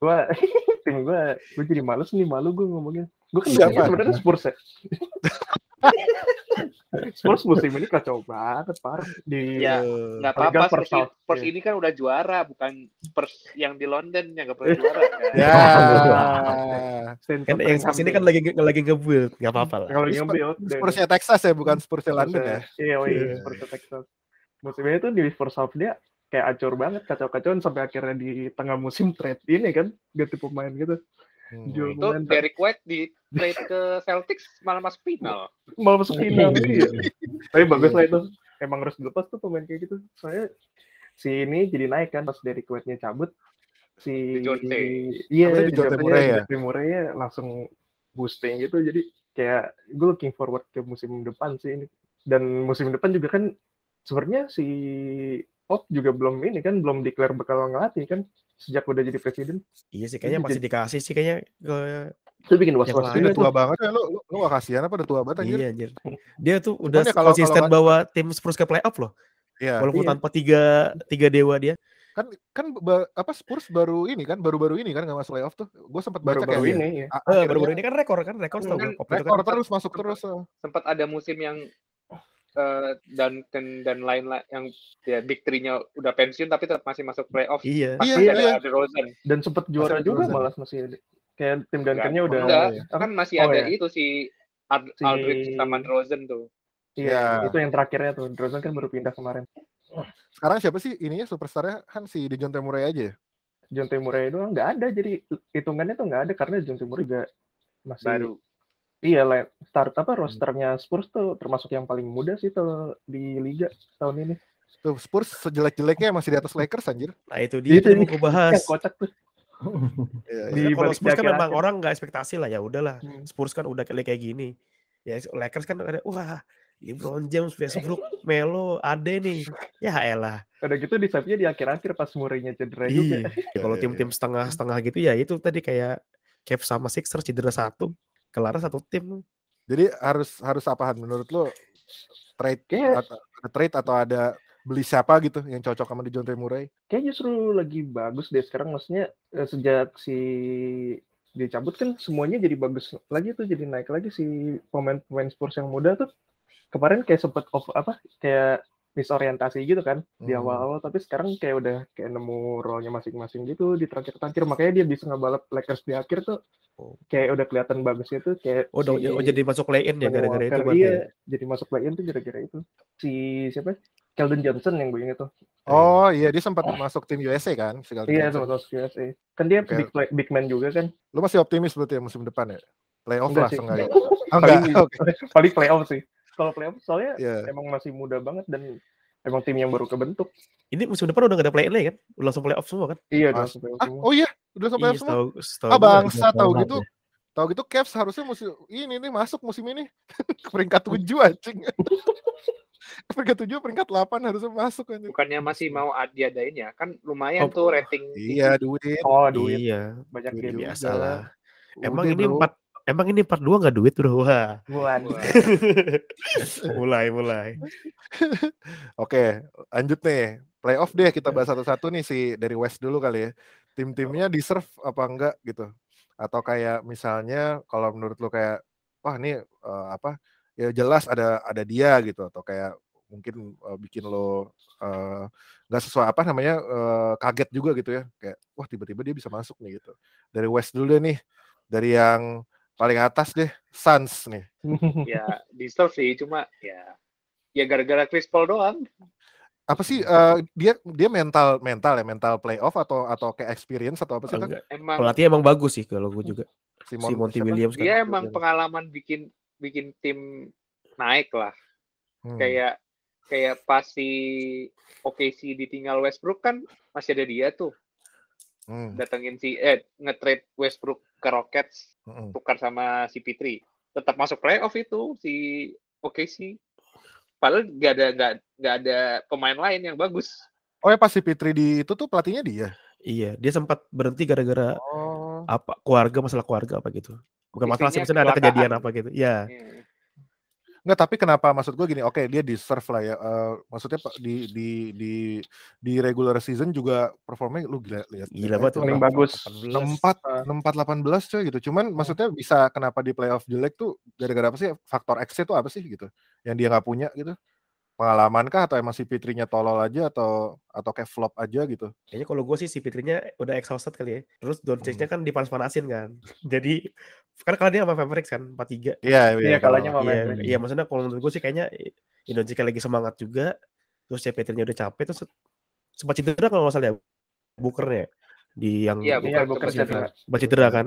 Gua tim gua gue jadi males nih malu gue ngomongin. Gue kan sebenarnya Spurs ya. Spurs musim ini kacau banget parah di Ya, eh, nggak Apalagi apa-apa Spurs, South, Spurs iya. ini kan udah juara bukan Spurs yang di London yang nggak pernah juara kan. ya. Kan yang Spurs ini kan lagi lagi nge-build, nggak apa-apa lah. kalau Ini nge-build dan- Spursnya Texas ya bukan Spursnya London ya. Iya, iya, Iya, Spurs Texas. Musimnya itu di first half dia kayak acur banget, kacau-kacauan sampai akhirnya di tengah musim trade ini kan ganti pemain gitu. Hmm. Itu Derek White di trade ke Celtics malah masuk final. malah masuk final iya. Tapi bagus lah itu. Emang harus dilepas tuh pemain kayak gitu. Soalnya si ini jadi naik kan pas dari White-nya cabut si iya Murray ya? DeJounte Murray ya langsung boosting gitu jadi kayak gue looking forward ke musim depan sih ini dan musim depan juga kan sebenarnya si Pop juga belum ini kan belum declare bakal ngelatih kan sejak udah jadi presiden Iya sih, kayaknya pasti dikasih sih kayaknya ke itu bikin was was udah tua banget ya lu, lu, lu gak kasihan apa udah tua banget anjir? Iya anjir. Dia tuh udah ya kalau- konsisten kalau- bawa tim Spurs ke playoff loh. Iya. Walaupun Iya. tanpa tiga tiga dewa dia. Kan kan ba- apa Spurs baru ini kan baru-baru ini kan nggak masuk playoff tuh. Gue sempat baca baru-baru kayak ini ya. Eh, baru-baru ini kan rekor kan, rekor Hmm, kan gak? Rekor kan terus masuk terus. eh. Sempat ada musim yang eh, dan dan dan lain-lain yang ya big three-nya udah pensiun tapi tetap masih masuk playoff. Iya. Iya, masih iya, ada iya. Rosen. dan sempet juara ada juga Rosen. malah masih kayak tim Duncan-nya udah Enggak, apa? kan masih Oh, ada ya. itu si Ard- Si- Aldridge sama Rosen tuh. Iya, Iya. itu yang terakhirnya tuh. Drozen kan baru pindah kemarin. Sekarang siapa sih ininya superstarnya kan si Dejounte Murray aja ya? John Murray doang nggak ada, jadi hitungannya tuh nggak ada karena John Murray juga masih Baru. Iya, lah start apa rosternya Spurs tuh termasuk yang paling muda sih tuh di liga tahun ini. Tuh Spurs sejelek-jeleknya masih di atas Lakers anjir. Nah itu dia Itu mau gue bahas. Yang kocak tuh. Iya, Di iya. Karena kalau Spurs kan memang orang nggak ekspektasi lah ya udahlah. Hmm. Spurs kan udah kayak kayak gini. Ya Lakers kan ada wah LeBron James, Westbrook, Melo, Ade nih. Ya elah. Udah gitu di save-nya di akhir-akhir pas Murray-nya cedera juga. Iya. Ya, kalau Iya, tim-tim setengah-setengah gitu ya itu tadi kayak Cavs sama Sixers cedera satu, kelar satu tim. Jadi harus harus apaan menurut lo trade Kayak atau trade atau ada beli siapa gitu yang cocok sama Dejounte Murray? kayak justru lagi bagus deh sekarang maksudnya eh, sejak si dicabut kan semuanya jadi bagus lagi tuh jadi naik lagi si pemain-pemain Spurs yang muda tuh kemarin kayak sempet off apa kayak misorientasi gitu kan di Hmm. awal-awal tapi sekarang kayak udah kayak nemu role-nya masing-masing gitu di terakhir-terakhir makanya dia bisa ngebalap Lakers di akhir tuh Oh. kayak udah kelihatan bagusnya tuh kayak Oh, si oh jadi masuk play-in ya gara-gara itu berarti. iya ya? jadi masuk play-in tuh gara-gara itu si siapa Keldon Johnson yang gue inget tuh Oh iya dia sempat masuk tim USA kan? si Iya, sama sama USA. Kan dia Oke. big, play- big man juga kan. Lu masih optimis berarti ya musim depan ya? Playoff Enggak lah seenggaknya. Paling, Oh, enggak. Oke. paling playoff sih. Kalau playoff soalnya Iya. emang masih muda banget dan emang tim yang baru kebentuk. Ini musim depan udah gak ada play-in lagi kan? Udah langsung playoff semua kan? Iya, udah playoff Ah, semua. oh iya, udah sampai Iya, semua. setahu Ah bangsa tahu gitu. Tahu gitu Cavs harusnya musim ini nih masuk musim ini ke peringkat 7 anjing. Ke peringkat 7 peringkat 8 harusnya masuk anjing. Bukannya masih mau ad- diadain ya? Kan lumayan Oh, tuh rating. Iya, duit. Oh, duit Iya, banyak duit biasa lah. Emang ini empat Emang ini part 2 gak duit bro? Wah, mulai mulai. Oke, lanjut nih. Playoff deh kita bahas satu-satu nih si dari West dulu kali ya. Tim-timnya deserve apa enggak gitu. Atau kayak misalnya kalau menurut lu kayak wah ini eh, apa? Ya jelas ada ada dia gitu atau kayak mungkin eh, bikin lo eh, nggak sesuai apa namanya eh, kaget juga gitu ya. Kayak wah tiba-tiba dia bisa masuk nih gitu. Dari West dulu deh nih. Dari yang paling atas deh, Suns nih. ya deserve sih cuma ya ya gara-gara Chris Paul doang Apa sih eh, dia dia mental mental ya mental playoff atau atau kayak experience atau apa sih kan? Emang Pelatih emang bagus sih kalau gue juga. Si Monty siapa? Williams kan. dia emang pengalaman bikin bikin tim naik lah Hmm. kayak kayak pas si OKC ditinggal Westbrook kan masih ada dia tuh Hmm, datengin si eh nge-trade Westbrook ke Rockets mm-mm. tukar sama si Pitri tetap masuk playoff itu si OKC padahal nggak ada nggak nggak ada pemain lain yang bagus Oh ya pas si Fitri di itu tuh pelatihnya dia. Iya, dia sempat berhenti gara-gara Oh. apa keluarga masalah keluarga apa gitu. Bukan masalah sih, ada kejadian apa gitu. Ya, Hmm. Enggak, tapi kenapa maksud gue gini, oke dia deserve lah ya. eh, maksudnya di di di di regular season juga performanya lu gila lihat. gila banget. Paling bagus. 64 64 18 coy gitu. Cuman maksudnya bisa kenapa di playoff jelek tuh gara-gara apa sih? Faktor X itu apa sih gitu? Yang dia nggak punya gitu. Pengalaman kah atau emang si Fitrinya tolol aja atau atau kayak flop aja gitu? Kayaknya kalau gue sih si Fitrinya udah exhausted kali ya. Terus Doncic-nya kan dipanas-panasin kan. Jadi karena kalau dia sama Mavericks kan 4-3. Iya, Iya, kalahnya kalau- sama Iya, Mavericks. iya maksudnya kalau menurut gue sih kayaknya Indonesia lagi semangat juga. Terus si Fitrinya udah capek terus sempat cedera kalau nggak salah ya. Bookernya di yang Iya, Iya, bukan bukan cedera. cedera. sempat cedera kan.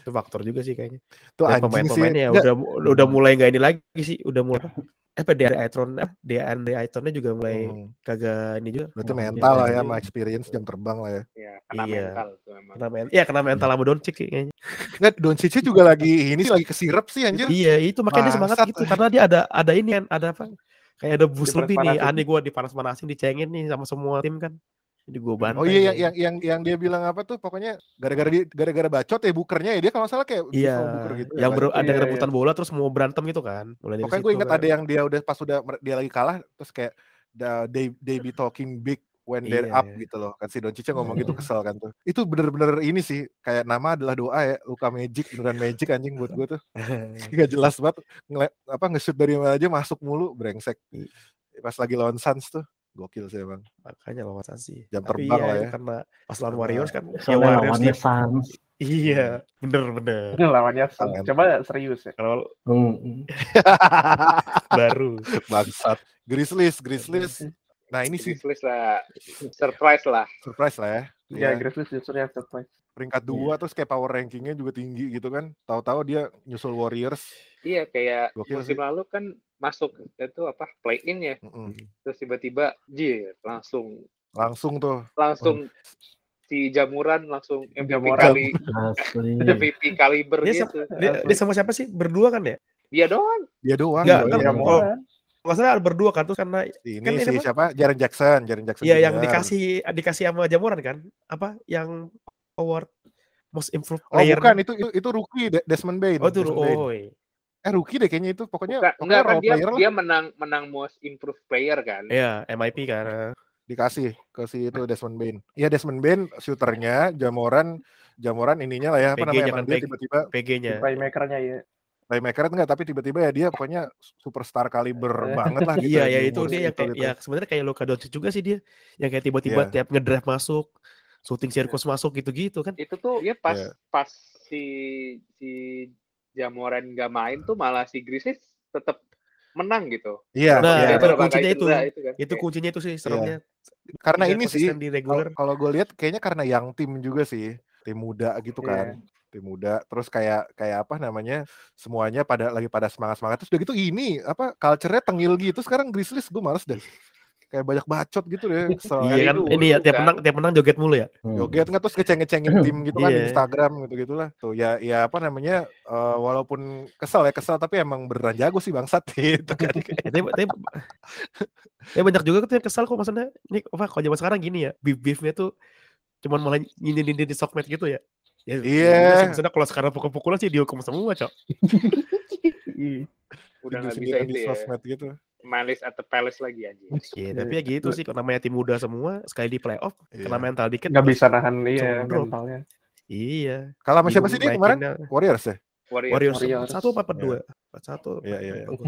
Itu faktor juga sih kayaknya. Tuh Dan anjing sih. pemain-pemainnya udah udah mulai nggak ini lagi sih, udah mulai? Eh, apa DRI Itron, eh, DRI Itronnya juga mulai hmm, kagak ini juga. berarti nggak mental lah ya, sama experience jam terbang lah ya. ya kena Iya. mental tuh emang Kena men- Iya kena mental sama Doncic kayaknya. Enggak, Doncic juga lagi ini sih lagi kesirep sih anjir. Iya itu makanya dia semangat gitu karena dia ada ada ini kan ada apa kayak ada boost lebih nih aneh gue dipanas-panasin dicengin nih sama semua tim kan jadi gue bantai Oh iya yang, nih. yang yang yang dia bilang apa tuh pokoknya gara-gara gara-gara bacot ya bukernya ya dia kalau salah kayak iya buker gitu ya, yang ber- ada Iya, rebutan bola terus mau berantem gitu kan mulai dari Pokoknya gue ingat kan. ada yang dia udah pas udah dia lagi kalah terus kayak the, they they be talking big when they're Iya, up iya. gitu loh. Kan si Doncic ngomong gitu kesel kan tuh. Itu bener-bener ini sih kayak nama adalah doa ya. Luka Magic beneran Magic anjing buat gue tuh. Gak jelas banget ngele- apa nge-shoot dari mana aja masuk mulu brengsek. Iya. Pas lagi lawan Suns tuh gokil sih emang. makanya lawan Suns sih Jam tapi terbang iya lah ya. karena pas lawan Warriors kan ya Soalnya Warriors lawannya Suns. iya bener bener Ini lawannya Suns. Coba serius ya. kalau Hmm. baru Bangsat. Grizzlies, Grizzlies. Nah ini sih Grizzlies lah surprise lah surprise lah ya. Ya, Ya, Grizzlies justru yang surprise. peringkat dua terus kayak power rankingnya juga tinggi gitu kan. Tahu-tahu dia nyusul Warriors. Iya kayak Gokil musim sih. lalu kan masuk itu apa play in ya Mm-mm. terus tiba-tiba jir langsung Langsung tuh. langsung si jamuran langsung MVP Jamuran. kali. MVP kaliber dia, gitu sama, dia, dia sama siapa sih berdua kan ya dia doang Dia doang. Nggak, doang. kan kalau- nggak salah ada berdua kan terus karena ini kan ini si apa? siapa? Jaren Jackson, Jaren Jackson. Iya yang dikasih dikasih sama Jamuran kan? Apa yang award most improved Oh player? bukan itu itu, itu rookie De- Desmond Bain. Oh itu Desmond Bain. oh. iya. Eh rookie deh kayaknya itu pokoknya Bukan, pokoknya enggak kan dia player lah dia menang menang most improved player kan Iya, MIP kan. dikasih ke si itu Desmond Bain. Iya Desmond Bain shooternya, Jamoran Jamoran ininya lah ya apa namanya kan, dia PG. tiba-tiba PG-nya. Playmakernya ya. playmaker enggak tapi tiba-tiba ya dia pokoknya superstar kaliber Eh. banget lah gitu Iya, di ya itu dia yang kayak gitu. ya sebenarnya kayak Luka Doncic juga sih dia. Yang kayak tiba-tiba Iya. tiap ngedrive masuk, shooting sirkus masuk gitu-gitu kan. itu tuh ya pas Iya. pas si si Jamoran nggak main tuh malah si Grizzlies tetap menang gitu Iya, Nah, iya. Dia itu kuncinya itu. cedera itu kan Itu kuncinya itu sih seremnya. karena Bisa ini sih di kalau regular. kalau gue lihat kayaknya karena yang tim juga sih tim muda gitu kan tim muda terus kayak kayak apa namanya semuanya pada lagi pada semangat semangat terus udah gitu ini apa culture-nya tengil gitu sekarang Grizzlies gue males deh kayak banyak bacot gitu deh kesel Iya kan ini ya tiap kan. menang tiap menang joget mulu ya. Hmm. joget nggak terus ngeceng-ngecengin tim gitu kan di Iya. Instagram gitu gitulah tuh ya ya apa namanya eh, walaupun kesel ya kesel tapi emang beneran jago sih bangsat gitu kan Ya, tapi, tapi, ya banyak juga tuh yang kesal kok maksudnya ini apa kalau zaman sekarang gini ya beef beefnya tuh cuman malah nyindir nyindir di sokmed gitu ya ya ya Iya. udah sih, maksudnya kalau sekarang pukul-pukulan sih dihukum semua cok Iya. udah nggak bisa itu di ya sosmed gitu Malice at the Palace lagi anjing. Iya, tapi ya gitu sih kalau namanya tim muda semua sekali di playoff Iya. kena mental dikit Nggak bisa nahan iya mentalnya. iya. Kalau sama siapa sih dia Bingung kemarin. Warriors ya? Warriors, Warriors, Warriors. satu apa empat dua empat satu Iya, iya, iya.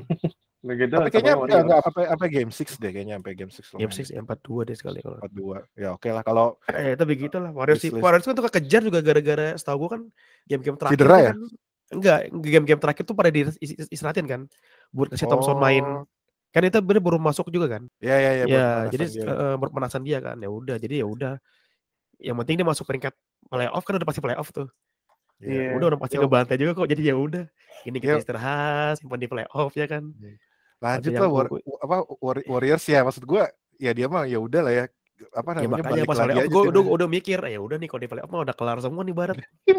Gitu tapi kayaknya enggak apa apa game 6 deh kayaknya sampai game 6 game six ya empat dua deh sekali kalau. Empat dua. Ya oke lah kalau eh tapi gitu lah Warriors sih. Warriors kan tuh kekejar juga gara-gara setahu gua kan game-game terakhir Cedera ya? kan enggak game-game terakhir tuh pada diistirahatin kan? Buat kasih Thompson main. Oh, kan itu bener baru masuk juga kan ya ya ya, ya jadi dia. pemanasan dia kan ya udah jadi ya udah yang penting dia masuk peringkat playoff kan udah pasti playoff tuh Iya. Iya. udah udah pasti Yo. ngebantai juga kok jadi ya udah ini kita Yo. istirahat simpan di playoff ya kan lanjut Ada lah War- apa War- Warriors ya maksud gua ya dia mah ya udah lah ya apa Ya namanya makanya balik pas lagi gue udah, timnya. udah mikir, ya udah nih kalau di playoff mah udah kelar semua nih barat.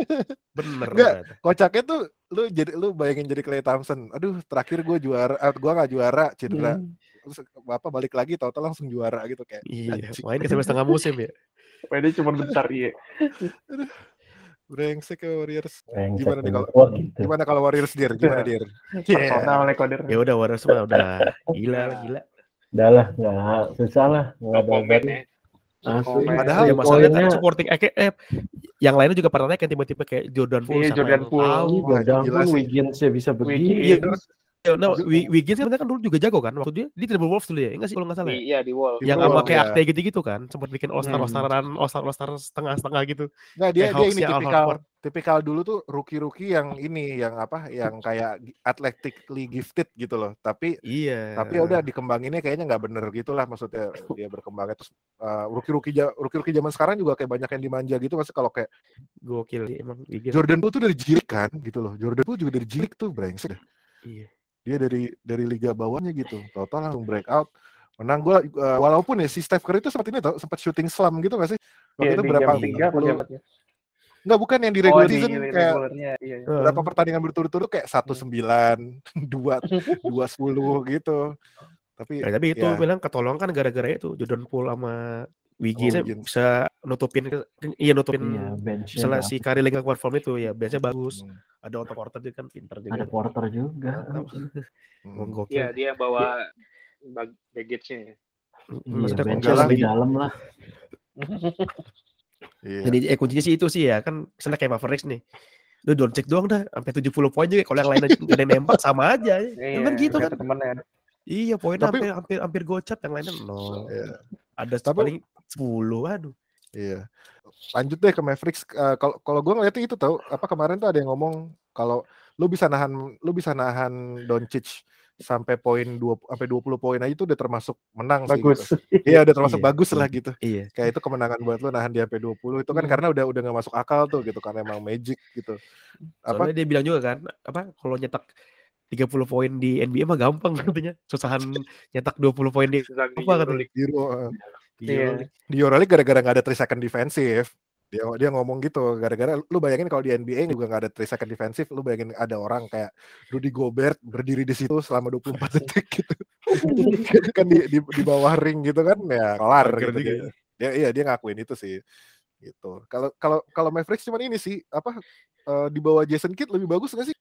Bener. Enggak. ternyata. Kocaknya tuh lu jadi lu bayangin jadi Clay Thompson. Aduh, terakhir gue juara, eh, gue nggak juara, cedera. Hmm. Terus bapak balik lagi, tau-tau langsung juara gitu kayak. Iya, anjing. main sampai setengah musim ya. PD cuma bentar iya. Brengsek ya Warriors. Brengsek Gimana nih kalau gitu. gimana kalau Warriors dir? Gimana dir? Personal nih koder. Ya udah Warriors mah udah gila gila. Udah lah, nggak susah lah. Nggak ada ya. Asli. Padahal Ya masalahnya kan poinnya- supporting eh, eh yang lainnya juga pernah naik kan tiba-tiba kayak Jordan Poole Iya, sama Jordan Poole. tahu. Wah, Jordan sih. Wiggins ya bisa begini. Wiggins. Iya, Ya, nah, Wi- Wiggins kan sebenarnya kan dulu juga jago kan waktu dia di Timberwolves dulu ya, enggak sih kalau nggak salah ya? Di, iya di wall. Di Yang sama kayak ya. akte gitu-gitu kan, sempat bikin all-star Hmm. all-staran, all-star all-star setengah-setengah gitu. Nggak dia Kayak dia ini tipikal tipikal dulu tuh rookie-rookie yang ini yang apa yang kayak athletically gifted gitu loh. Tapi Iya. tapi ya udah dikembanginnya kayaknya nggak bener gitu lah maksudnya dia berkembangnya terus uh, rookie-rookie rookie-rookie zaman sekarang juga kayak banyak yang dimanja gitu masih kalau kayak gokil emang. Jordan Poole tuh dari jilik kan gitu loh. Jordan Poole juga dari jilik tuh brengsek. Iya. Dia dari dari liga bawahnya gitu. Total langsung break out. Menang gua uh, walaupun ya si Steph Curry itu sempat ini tau sempat shooting slam gitu gak sih? Waktu Iya itu berapa? game tiga apa 40 game empat ya? Enggak bukan yang di Oh regular di season kayak iya. iya. berapa pertandingan berturut-turut kayak satu sembilan dua dua sepuluh gitu tapi Ya, tapi itu ya. bilang ketolong kan gara-gara itu Jordan Poole sama Wiggins, Oh, Wiggins. bisa nutupin iya nutupin Iya, bench misalnya si Kari lagi nggak perform itu ya biasanya bagus Hmm, ada Otto Porter juga kan pinter juga Ada Porter juga. hmm. Iya dia yang bawa bag- baggage-nya. ya. Iya, maksudnya bench enggak lebih dalam lah. Iya. jadi eh kuncinya sih itu sih ya kan misalnya kayak Mavericks nih lu cek doang dah sampai 70 poin juga kalau yang lain ada yang nembak sama aja Iya, kan gitu kan temennya. iya poinnya Tapi- hampir hampir hampir gocap yang lainnya nol Iya. ada Tapi- paling 10 aduh Iya. Lanjut deh ke Mavericks. Eh, Kalau kalau gue ngeliatnya itu tahu apa kemarin tuh ada yang ngomong kalau lu bisa nahan lu bisa nahan Doncic sampai poin dua sampai 20 poin aja itu udah termasuk menang sih. Bagus. Gitu. Iya, udah termasuk Iya, bagus lah gitu. iya Kayak itu kemenangan buat lu nahan dia sampai 20 itu kan Hmm. karena udah udah gak masuk akal tuh gitu kan emang magic gitu. Apa soalnya dia bilang juga kan apa kalau nyetak 30 poin di NBA mah gampang katanya susahan nyetak 20 poin di Apa katanya? Euroleague. Di Iya. di Euroleague gara-gara nggak ada 3 second defensif. Dia dia ngomong gitu gara-gara lu bayangin kalau di NBA juga nggak ada 3 second defensif lu bayangin ada orang kayak Rudy Gobert berdiri di situ selama 24 detik gitu. Kan di, di, di bawah ring gitu kan ya kelar gitu dia. dia. Iya dia ngakuin itu sih gitu. Kalau kalau kalau Mavericks cuman ini sih apa eh, di bawah Jason Kidd lebih bagus nggak sih?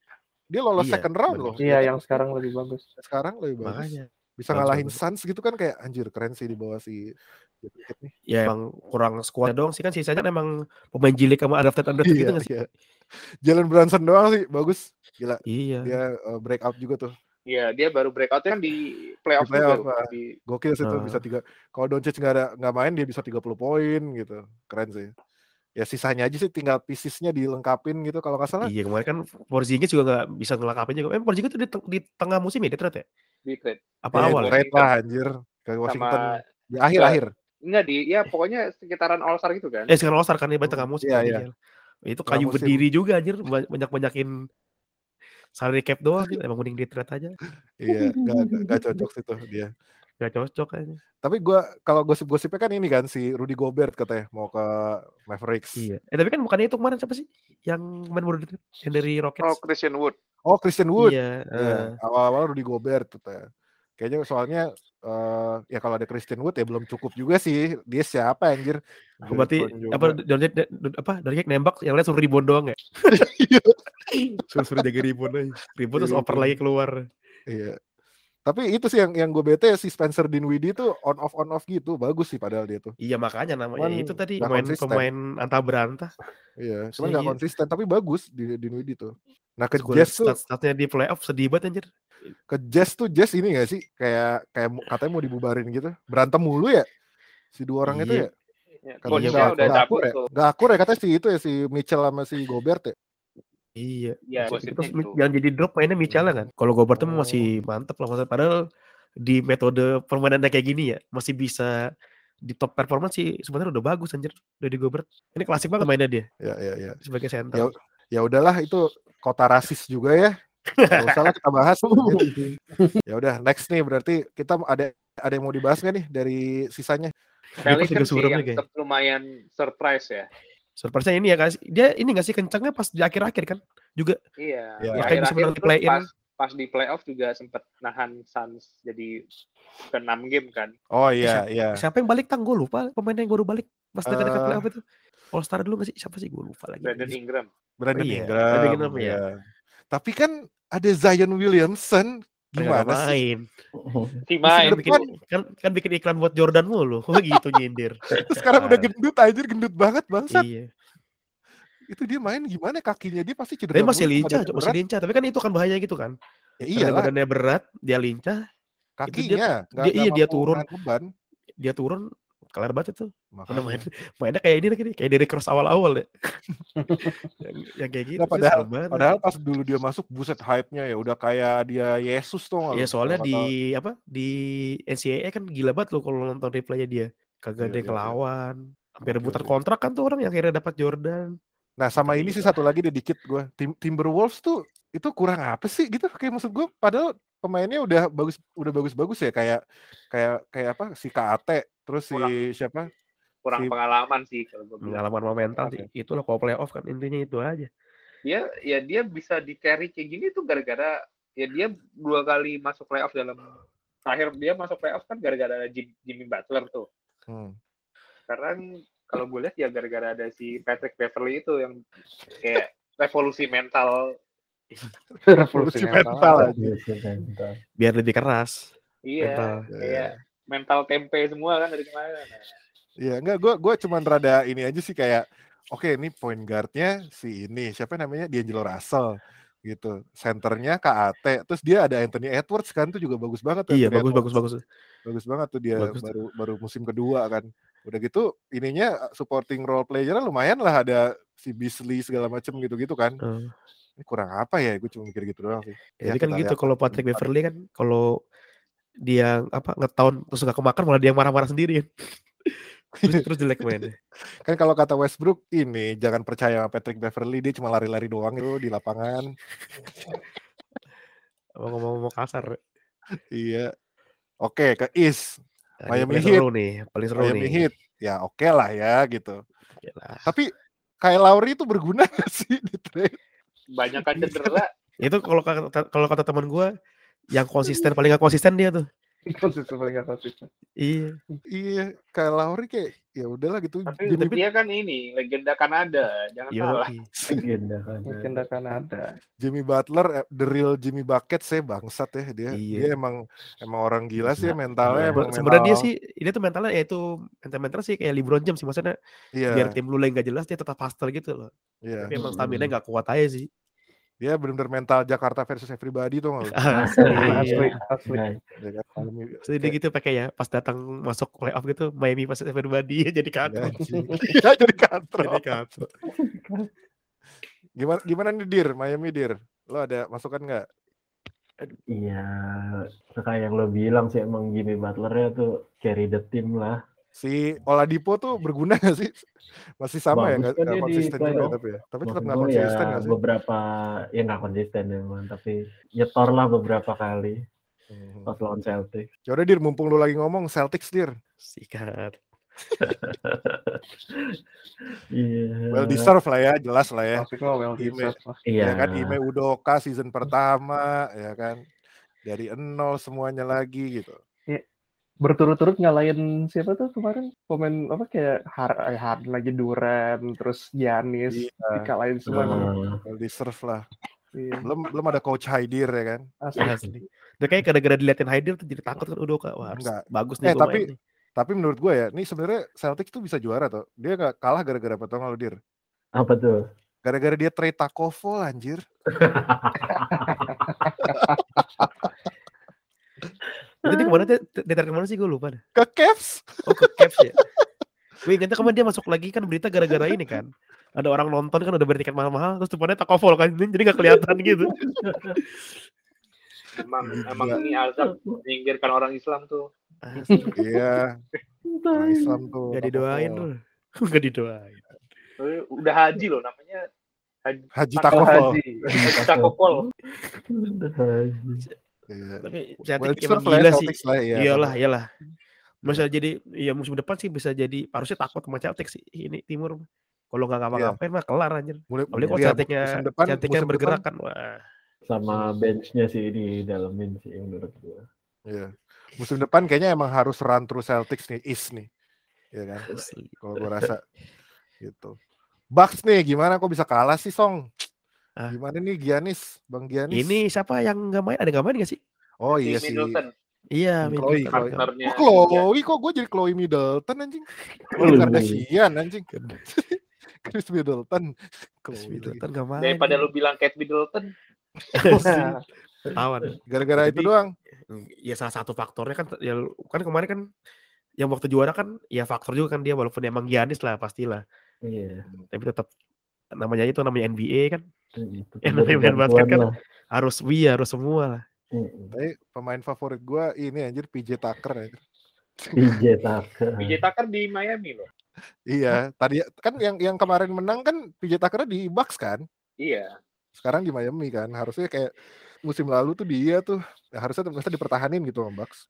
Dia lolos Iya, second round bener. loh Iya yang sekarang lebih bagus. sekarang lebih bagus. Makanya bisa ngalahin. Suns gitu kan kayak anjir keren sih di bawah si nih ya emang kurang squad doang sih kan sisanya kan emang pemain jilik sama adapted adapted gitu iya, nggak sih iya. Jalen Brunson doang sih bagus gila iya dia uh, breakout juga tuh Iya dia baru breakout kan di playoff, Di playoff, juga. ah. Di, gokil sih tuh Ah. bisa tiga kalau Doncic nggak ada nggak main dia bisa 30 poin gitu keren sih ya sisanya aja sih tinggal piecesnya dilengkapin gitu kalau nggak salah iya kemarin kan Porzingis juga nggak bisa ngelengkapin juga eh Porzingis tuh di, teng- di tengah musim ya dia trade ya di trade. apa ya, awal trade lah anjir ke Washington Sama di akhir akhir enggak di ya pokoknya sekitaran All Star gitu kan. eh sekarang All Star kan dia tengah musim Iya, kan, iya. itu Tengah kayu musim. berdiri juga anjir banyak banyakin salary cap doang gitu. emang mending di trade aja iya nggak nggak- nggak cocok sih tuh dia gak cocok aja tapi gua kalau gosip-gosipnya kan ini kan si Rudy Gobert katanya mau ke Mavericks iya eh tapi kan bukannya itu kemarin siapa sih yang baru di trade yang dari Oh Rockets Christian Wood. oh Christian Wood iya Iya, eh, awal-awal Rudy Gobert katanya. Kayaknya soalnya eh, ya kalau ada Christian Wood ya belum cukup juga sih. Dia siapa anjir? Oh, berarti apa dari apa dari nembak yang lain suruh rebound doang ya? suruh suruh jaga rebound aja. Rebound terus oper Rebound. lagi keluar. Iya. Tapi itu sih yang yang gue bete si Spencer Dinwiddie tuh on off on off gitu. Bagus sih padahal dia tuh. Iya makanya namanya Cuman itu tadi pemain konsisten. pemain antah berantah. Iya, cuman Iya, nggak iya. konsisten tapi bagus di Dinwiddie tuh. Nah ke liat Jazz tuh stat-statnya di playoff sedih banget anjir. ke Jazz tuh Jazz ini gak sih kayak kayak katanya mau dibubarin gitu. Berantem mulu ya si dua orang itu Iya. ya. Ya, Katanya Coachnya nggak- udah nggak cabut akur ya. tuh. Nggak akur ya katanya si itu ya si Mitchell sama si Gobert ya. Iya. Iya, gosipnya terus gitu. jangan jadi drop mainnya Michela kan. Kalau Gobert tuh Oh. masih mantep lah maksudnya padahal di metode permainannya kayak gini ya masih bisa di top performance sih sebenarnya udah bagus anjir dari Gobert. Ini klasik banget mainnya dia Ya ya ya. sebagai Ya, center. ya udahlah itu kota rasis juga ya. Gak usah lah kita bahas. ya udah next nih berarti kita ada ada yang mau dibahas nggak nih dari sisanya? Pelicans sih yang lumayan surprise ya. Surprise-nya ini ya guys. Dia ini nggak sih kencangnya pas di akhir-akhir kan? Juga Iya. Iya. Di Makanya bisa menang di play-in. pas pas di playoff juga sempat nahan Suns jadi ke 6 game kan. Oh iya iya. siapa yang balik tang? Gue lupa pemain yang baru balik pas dekat-dekat Eh. playoff itu. All Star dulu nggak sih? Siapa sih? Gue lupa lagi. Brandon Ingram. Brandon iya, Ingram. Brandon Ingram, ya. iya. Tapi kan ada Zion Williamson. Gimana sih? main. Si main. kan bikin, kan, kan bikin iklan buat Jordan mulu. Oh gitu nyindir. Sekarang udah Ah. gendut anjir, gendut banget bangsat. Iya. Itu dia main gimana kakinya dia pasti cedera. Tapi masih lincah, masih berat. lincah. Tapi kan itu kan bahaya gitu kan. Ya Karena iyalah, badannya berat, dia lincah, kakinya. nggak- dia- iya, dia turun. beban. dia turun, kelar banget itu. Mana main, Makanya. mainnya kayak ini lagi nih, kayak dari cross awal-awal ya. yang, yang kayak gitu. Terus padahal-. Padahal pas dulu dia masuk buset hype-nya ya udah kayak dia Yesus tuh Ya lu? soalnya di kata- apa di NCAA kan gila banget loh kalau nonton replaynya dia. Kagak Iya, ada iya, iya. kelawan. Sampai Oke, rebutan kontrak kan tuh orang yang akhirnya dapat Jordan. Nah sama ini sih satu lagi deh dikit gue Tim Timberwolves tuh itu kurang apa sih gitu kayak maksud gue padahal pemainnya udah bagus udah bagus-bagus ya kayak kayak kayak apa si KAT terus si Kurang. siapa kurang Si- pengalaman sih kalau gue bilang. Pengalaman sama mental Oke. sih. Itulah kalau playoff kan intinya itu aja. Dia ya dia bisa di carry kayak gini tuh gara-gara ya dia dua kali masuk playoff dalam terakhir dia masuk playoff kan gara-gara Jimmy Butler tuh. hmm. Sekarang kalau gue lihat ya gara-gara ada si Patrick Beverly itu yang kayak revolusi mental. Revolusi mental mental. Biar lebih keras. Iya, Mental. kayak mental tempe semua kan dari kemarin. Iya enggak gue gue cuman rada ini aja sih kayak oke ini point guardnya si ini siapa namanya D'Angelo Russell gitu senternya KAT terus dia ada Anthony Edwards kan tuh juga bagus banget Iya, Anthony bagus bagus Edwards. bagus. bagus banget tuh dia Bagus tuh. baru baru musim kedua kan udah gitu ininya supporting role player lumayan lah ada si Beasley segala macem gitu-gitu kan. Eh, ini kurang apa ya gue cuma mikir gitu doang sih. Ya, Jadi kan gitu kalau Patrick. Beverly kan kalau dia apa ngetown terus nggak kemakan malah dia marah-marah sendiri. Terus, terus jelek mainnya. kan kalau kata Westbrook ini jangan percaya sama Patrick Beverly dia cuma lari-lari doang itu di lapangan. Ngomong-ngomong kasar. iya. Oke ke East Miami paling Heat. seru nih, paling seru Miami nih. Heat ya oke lah ya gitu Yalah. tapi Kyle Lowry itu berguna gak sih di trade Banyak kan cedera. Itu kalau kata kalau kata teman gua yang konsisten paling gak konsisten dia tuh. Konsisten paling gak konsisten. Iya. iya Kyle Lowry kayak ya udahlah gitu Tapi Jimmy- dia kan ini legenda Kanada, jangan Yo, salah. Legenda kan. Mungkin akan ada. Jimmy Butler, eh, the real Jimmy Bucket saya bangsat ya dia. Iya. Dia emang emang orang gila sih Gila. mentalnya. Iya. emang Sebenarnya dia mental- sih ini tuh mentalnya ya itu mental mental sih kayak LeBron James sih maksudnya Iya, biar tim lu lagi nggak jelas dia tetap hustle gitu loh. iya. Tapi emang Mm-mm. stamina nggak kuat aja sih. Dia benar-benar mental Jakarta versus everybody tuh nggak lu? Asli. Asli, asli. Nah, Ya kan? Dia gitu pakai ya pas datang masuk playoff gitu Miami pas everybody jadi Ya, kacau. Iya, jadi katro. jadi kacau. Gimana gimana nih Dir, Miami Dir? Lo ada masukan nggak? Iya, kayak yang lo bilang sih emang Jimmy Butler ya tuh carry the team lah. Si Oladipo tuh berguna nggak sih? Masih sama ya Bagus nggak kan nggak dia di konsisten juga tapi ya. Tapi tetap nggak gue konsisten ya nggak sih? beberapa ya nggak konsisten emang tapi nyetor lah beberapa kali Hmm. pas lawan Celtic. Yaudah Dir, mumpung lu lagi ngomong Celtics Dir. Sikat. Iya. Well deserve lah ya, jelas lah ya. Tapi kok well Ime. deserved lah. Iya. ya kan Ime Udoka season pertama ya kan dari nol semuanya lagi gitu Berturut-turut ngalahin siapa tuh kemarin pemain apa kayak Har eh, Harden lagi Duran terus Giannis Iya. dikalahin semua. Nah, well deserve lah Iya, belum belum ada coach Haidir ya kan asli. Asli. Udah kayak gara-gara diliatin Haidir tuh jadi takut kan udah kak. Wah, harus Enggak. bagus Eh, nih gua tapi main nih. tapi menurut gue ya ini sebenarnya Celtics tuh bisa juara tuh dia nggak kalah gara-gara apa lu, Dir apa tuh? gara-gara dia trade Takovo anjir Itu dia ke mana dia, ke mana sih gue lupa dah. ke Cavs Oh ke Cavs ya. Gue ingetnya kemarin dia masuk lagi kan berita gara-gara ini kan. Ada orang nonton kan udah beli tiket mahal-mahal terus depannya takovol kan jadi nggak kelihatan gitu. Emang emang Iya. ini azab menyingkirkan orang Islam tuh. Iya orang Islam tuh Gak didoain loh. Gak didoain. Udah haji loh namanya Haji Haji Haji. Haji Cakopol. Iya. Tapi well Celtic emang ya gila sih. Lah ya Iyalah, iyalah. Bisa jadi ya musim depan sih bisa jadi harusnya takut sama Celtics sih ini timur. Kalau nggak ngapa-ngapain mah kelar anjir. Mulai, Apalagi kalau iya, Celticnya depan, Celticnya bergerak kan wah. Sama benchnya sih di dalamin sih menurut gua. iya. Musim depan kayaknya emang harus run through Celtics nih, East nih. Iya kan? Kalau gue rasa gitu. Bucks nih gimana kok bisa kalah sih Song? Ah. Gimana nih Giannis, Bang Giannis? Ini siapa yang nggak main? Ada nggak main nggak sih? Oh Si iya sih. Middleton, Iya, Chloe. Chloe. partnernya. Kok Chloe kok gue jadi Chloe Middleton anjing? Chloe Kardashian anjing. Chris Middleton. Chloe lagi. Middleton nggak main. Daripada lu bilang Kate Middleton, Tawan. Gara-gara itu doang. Ya salah satu faktornya kan ya kan kemarin kan yang waktu juara kan ya faktor juga kan dia walaupun emang Giannis lah pastilah. Iya. Tapi tetap namanya itu namanya NBA kan Ya, namanya basket kan. lah. harus wih harus semua lah. Tapi pemain favorit gue ini anjir PJ Tucker anjir. PJ Tucker. PJ Tucker di Miami loh. Iya, tadi kan yang yang kemarin menang kan PJ Tucker di Bucks kan? Iya. Sekarang di Miami kan. Harusnya kayak musim lalu tuh dia tuh ya harusnya harusnya dipertahanin gitu sama Bucks.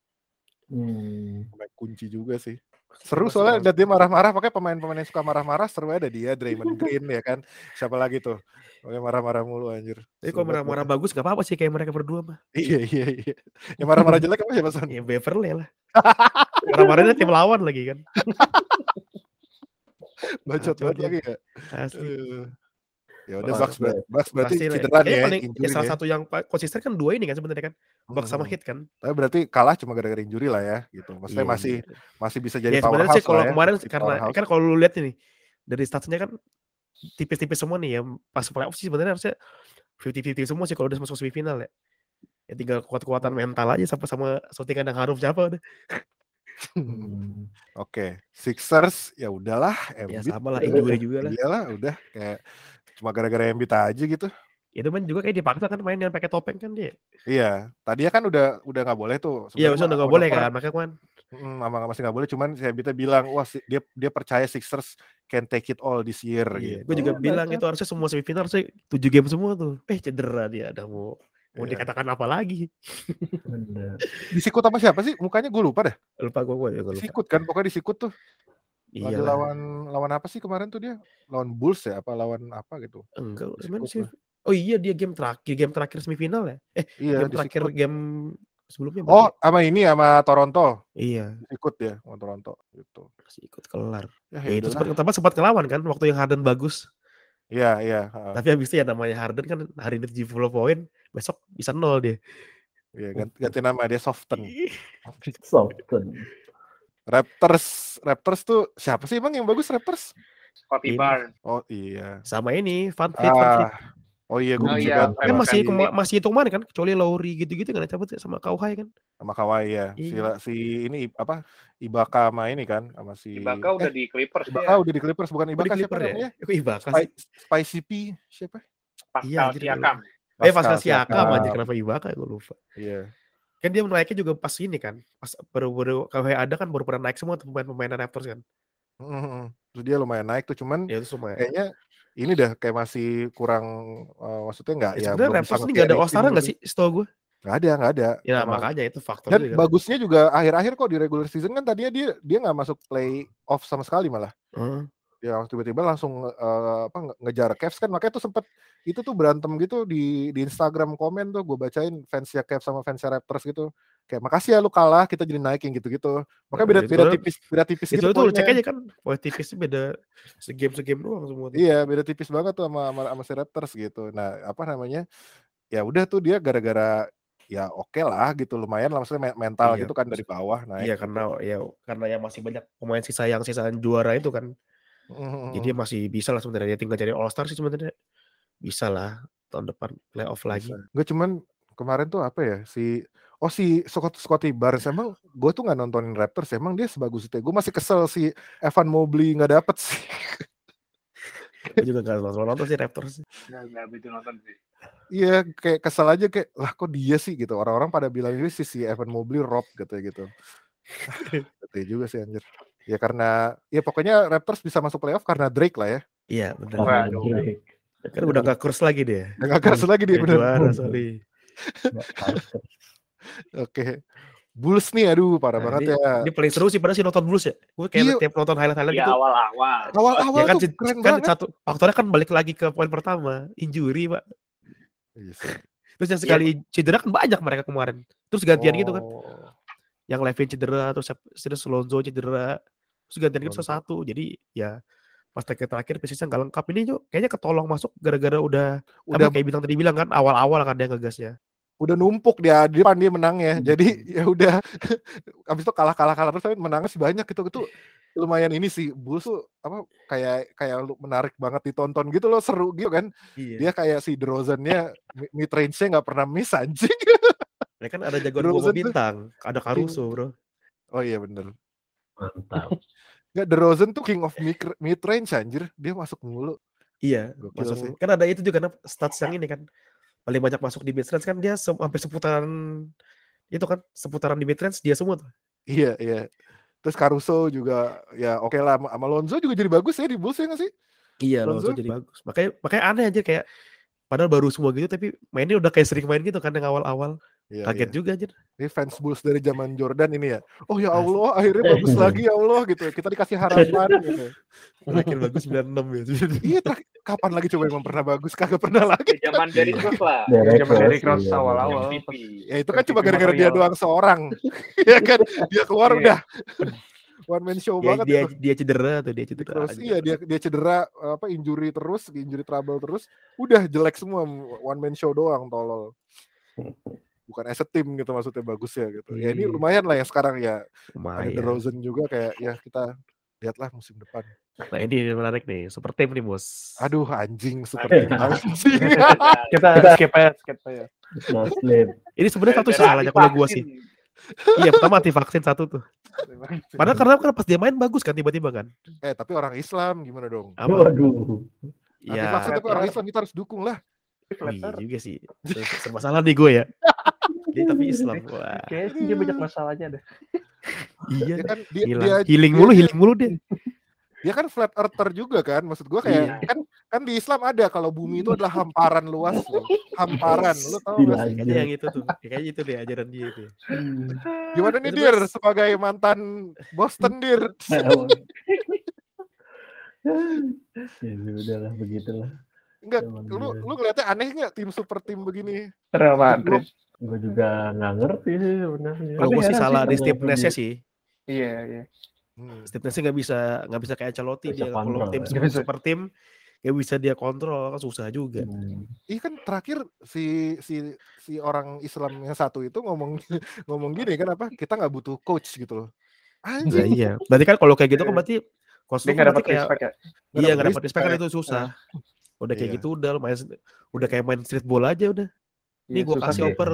Hmm. Pemain kunci juga sih. Seru soalnya lihat dia marah-marah pakai pemain-pemain yang suka marah-marah seru ada dia Draymond Green ya kan. Siapa lagi tuh? Pokoknya marah-marah mulu anjir. Tapi kalau marah-marah bagus nggak apa-apa sih kayak mereka berdua mah. Iya iya iya. Yang marah-marah jelek apa siapa Son? Ya Beverly lah. Marah-marahnya tim lawan lagi kan. Bacot banget lagi ya. Asli. Ya udah Bucks berarti, Bucks berarti Pasti lah. cedera Kayaknya nih ya, paling ya salah satu yang konsisten kan dua ini kan sebenarnya kan. Bucks sama Mhm. Heat kan. Tapi berarti kalah cuma gara-gara injury lah ya gitu. Maksudnya Iya, masih iya. masih bisa Ya jadi sebenarnya powerhouse sih kalau ya. kemarin Masih karena powerhouse. kan kalau lu lihat ini dari statsnya kan tipis-tipis semua nih ya pas playoff sih sebenarnya harusnya 50-50 semua sih kalau udah masuk semifinal ya. Ya tinggal kuat-kuatan mental aja sama sama shootingan yang harum siapa udah. Hmm. Oke, Sixers ya udahlah, Ya Embiid sama lah injury juga lah. Iyalah, udah kayak cuma gara-gara Embiid aja gitu. Itu kan juga kayak dipaksa kan main yang pakai topeng kan dia. Iya, tadinya kan udah udah nggak boleh tuh. Iya, mah nggak boleh kan. Makanya kan Mm, sama masih nggak boleh. Cuman si Embiidnya bilang, wah si- dia dia percaya Sixers can take it all this year. Iya, gitu. gue juga Iya, bilang itu harusnya semua semifinal harusnya 7 game semua tuh. Eh cedera dia ada mau mau Iya. dikatakan apa lagi? Disikut sama siapa sih? Mukanya gue lupa deh. Lupa gue gue juga lupa. Disikut kan, pokoknya disikut tuh. Iya Lagi lawan lawan apa sih kemarin tuh dia? Lawan Bulls ya? Apa lawan apa gitu? Enggak, sih. Oh iya dia game terakhir, game terakhir semifinal ya. Eh, Iya, game terakhir disikut. game sebelumnya Oh, berarti. sama ini sama Toronto. Iya, Disikut ya sama Toronto gitu. masih ikut kelar. Ya, Ya, itu sempat tempat sempat ngelawan kan waktu yang Harden bagus. Iya, iya. heeh. Tapi habis itu ya namanya Harden kan hari ini 70 poin, besok bisa nol dia. Iya, ganti, ganti nama dia Soften. Soften. Raptors, Raptors tuh siapa sih emang yang bagus Raptors? Scotty. Barnes. Oh iya. Sama ini Van Fleet. Ah, oh iya, gue Oh juga iya, Kan masih kema- masih itu kemarin kan, kecuali Lowry gitu-gitu kan cabut ya sama Kawhi kan. sama Kawhi ya. Si, Iya. si ini apa? Ibaka sama ini kan sama si Ibaka udah eh, di Clippers Ibaka dia. udah di Clippers bukan Oh, di Ibaka siapa ya? namanya? Ibaka Spy, sih? Spicy P siapa? Pascal Iya, Siakam. Eh Pascal Siakam Siakam. aja kenapa Ibaka gue lupa. Iya. Kan dia naiknya juga pas ini kan, pas baru-baru Kawhi ada kan baru pernah naik semua pemain-pemain Raptors kan. Mhm. Terus dia lumayan naik tuh cuman Ya itu semua. kayaknya ini dah kayak masih kurang eh, maksudnya nggak Ya, ya, belum Raptors ini nggak ada All-Star tim nggak sih setahu gue? Nggak ada, nggak ada. Ya Emang- makanya itu faktor Dan juga. bagusnya juga akhir-akhir kok di regular season kan tadinya dia dia nggak masuk play off sama sekali malah. Heeh. Ya tiba-tiba langsung eh, apa nge- ngejar Cavs kan makanya tuh sempet itu tuh berantem gitu di di Instagram komen tuh gue bacain fansnya Cavs sama fansnya Raptors gitu. Kayak makasih ya lu kalah kita jadi naikin gitu-gitu. Makanya beda Nah, itu beda tipis beda tipis itu gitu tuh lu cek aja kan, poin tipisnya beda segame segame doang semua. tuh. Iya, beda tipis banget tuh sama sama, sama si Raptors gitu. Nah, apa namanya? Ya udah tuh dia gara-gara ya oke lah gitu lumayan lah maksudnya me- mental Iya, gitu kan dari bawah naik. Iya karena ya karena yang masih banyak pemain sisa yang sisaan juara itu kan. Mhm. Jadi masih bisa lah sebenarnya tinggal cari All Star sih sebenarnya. Bisa lah tahun depan playoff lagi. Gue cuman kemarin tuh apa ya si oh si Scott, Scotty Barnes emang gue tuh nggak nontonin Raptors emang dia sebagus itu. Gue masih kesel si Evan Mobley nggak dapet sih. Gue juga gak nonton nonton sih Raptors. Nggak, nggak begitu nonton sih. Iya kayak kesel aja kayak lah kok dia sih gitu. Orang-orang pada bilang ini si si Evan Mobley rob gitu gitu. Betul juga sih anjir. Ya karena ya pokoknya Raptors bisa masuk playoff karena Drake lah ya. Iya benar. Waduh. Drake. Kan udah gak kurs lagi dia. Yang gak keras lagi dia Udah juara sorry. Oke. Bulls nih aduh parah Nah, banget ini- ya. Ini paling seru sih pada si nonton Blues ya. Gue kayak Iya. tiap nonton highlight-highlight Iya gitu. awal-awal. Awal-awal Ya kan, tuh keren kan banget. satu faktornya kan balik lagi ke poin pertama, injury, Pak. Iya sih. Terus yang sekali cedera kan banyak mereka kemarin. Terus gantian gitu kan. Oh. Yang Levin cedera, terus terus Lonzo cedera. Terus gantian gitu satu. Jadi ya pas terakhir terakhir posisinya nggak lengkap ini Cuk, kayaknya ketolong masuk gara-gara udah Udah kayak bintang tadi bilang kan awal-awal kan dia ngegasnya. udah numpuk dia di depan dia menang ya. Hmm. Jadi ya udah abis itu kalah kalah kalah terus tapi menangnya sih banyak gitu itu lumayan ini sih Bulls tuh apa kayak kayak lu menarik banget ditonton gitu loh seru gitu kan Iya. dia kayak si DeRozan-nya mid range-nya nggak pernah miss anjing Ya kan ada jagoan bintang, ada Caruso, Bro. oh iya bener Mantap. nggak DeRozan tuh king of mid, mid range anjir dia masuk mulu Iya, masuk sih. kan ada itu juga kan stats yang ini kan paling banyak masuk di mid range kan dia hampir seputaran itu kan seputaran di mid range dia semua tuh. iya iya terus Caruso juga ya oke lah sama- Lonzo juga jadi bagus ya di Bulls ya nggak sih Iya, Lonzo? Lonzo jadi bagus. Makanya makanya aneh aja kayak padahal baru semua gitu tapi mainnya udah kayak sering main gitu kan yang awal-awal. Iya, Kaget iya. juga aja. Ini fans Bulls dari zaman Jordan ini ya. Oh ya Asli. Allah, akhirnya bagus lagi ya Allah gitu. Kita dikasih harapan gitu. Terakhir bagus 96 ya. Iya, kapan lagi coba emang pernah bagus? Kagak pernah lagi. Zaman dari Rose lah. Zaman Derrick Rose, Rose iya, awal-awal. Ya itu kan cuma gara-gara dia doang seorang. ya kan, dia keluar Iya. udah one man show banget dia, itu. dia cedera tuh dia cedera. Aja. iya dia dia cedera apa injury terus, injury trouble terus, udah jelek semua one man show doang tolol. Bukan as a team gitu maksudnya bagus ya gitu. Ya ini Iya. lumayan lah yang sekarang ya. Ada Lumayan. DeRozan juga kayak ya kita lihatlah musim depan. Nah ini menarik nih, super team nih bos. Aduh anjing seperti anjing. Kita skip aja, skip aja. Ini sebenarnya satu Gara-gara salahnya kalau gua divaksin. sih. Iya pertama anti vaksin satu tuh. Padahal karena kan pas dia main bagus kan tiba-tiba kan. eh tapi orang Islam gimana dong? Apa? Waduh. Anti Ya, vaksin tapi orang Islam kita harus dukung lah. iya juga sih. Se- Serba salah nih gue ya. Dia tapi Islam. Wah, Kayaknya sih dia banyak masalahnya deh. iya. Ya kan dia, Hilang. dia healing mulu, healing mulu deh. dia kan flat earther juga kan. Maksud gua kayak kan kan di Islam ada kalau bumi itu adalah hamparan luas loh. Hamparan. Lu tahu Gila, gak sih? Kayaknya yang itu tuh. Kayaknya itu deh ajaran dia itu. ya. Gimana nih Dir sebagai mantan Boston Dir? ya udahlah begitulah. Enggak, lu lu ngeliatnya aneh nggak tim super tim begini? Real Madrid. Gue juga nggak ngerti sih sebenarnya. Kalau gue sih salah di stiffness-nya sih. Iya, iya. Hmm. Stiffness-nya nggak bisa nggak bisa kayak Ancelotti dia kalau tim ya. super, tim nggak bisa dia kontrol kan susah juga. Hmm. Iya kan terakhir si si si orang Islam yang satu itu ngomong ngomong gini kan apa? Kita nggak butuh coach gitu loh. Nah, iya. Berarti kan kalau kayak gitu kan Iya. berarti kostum nggak dapat kayak respect ya. iya nggak dapet dapat respect kan respect. itu susah. Udah kayak Iya. gitu udah main udah kayak main streetball aja udah. Ini Iya, gue kasih sih. oper,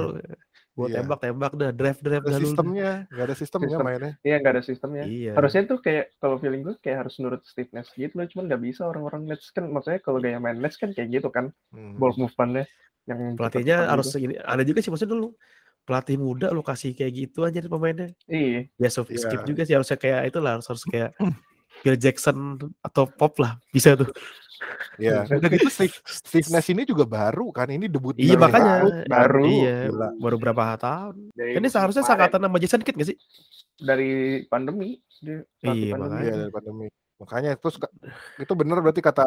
gue Iya. tembak-tembak dah, drive drive Ada dah sistemnya, nggak ada sistemnya Sistem. mainnya. Iya, nggak ada sistemnya. Iya. Harusnya tuh kayak kalau feeling gue kayak harus nurut stiffness gitu loh, cuman nggak bisa orang-orang Nets kan maksudnya kalau gaya main Nets kan kayak gitu kan, Hmm. ball movement-nya yang pelatihnya harus gitu. ini ada juga sih maksudnya dulu pelatih muda lo kasih kayak gitu aja pemainnya Iya, ya so, Iya. skip juga sih harusnya kayak itu lah harus, harus kayak Phil Jackson atau Pop lah bisa tuh Iya. Udah gitu Steve, Steve Nash ini juga baru kan, ini debut iya makanya baru. baru. iya Gila. baru berapa tahun Dari kan ini seharusnya sangkatan sama Jason Kidd gak sih dari pandemi dia pelatih Iya, pandemi. makanya. Iya dari pandemi. Makanya itu suka- itu bener berarti kata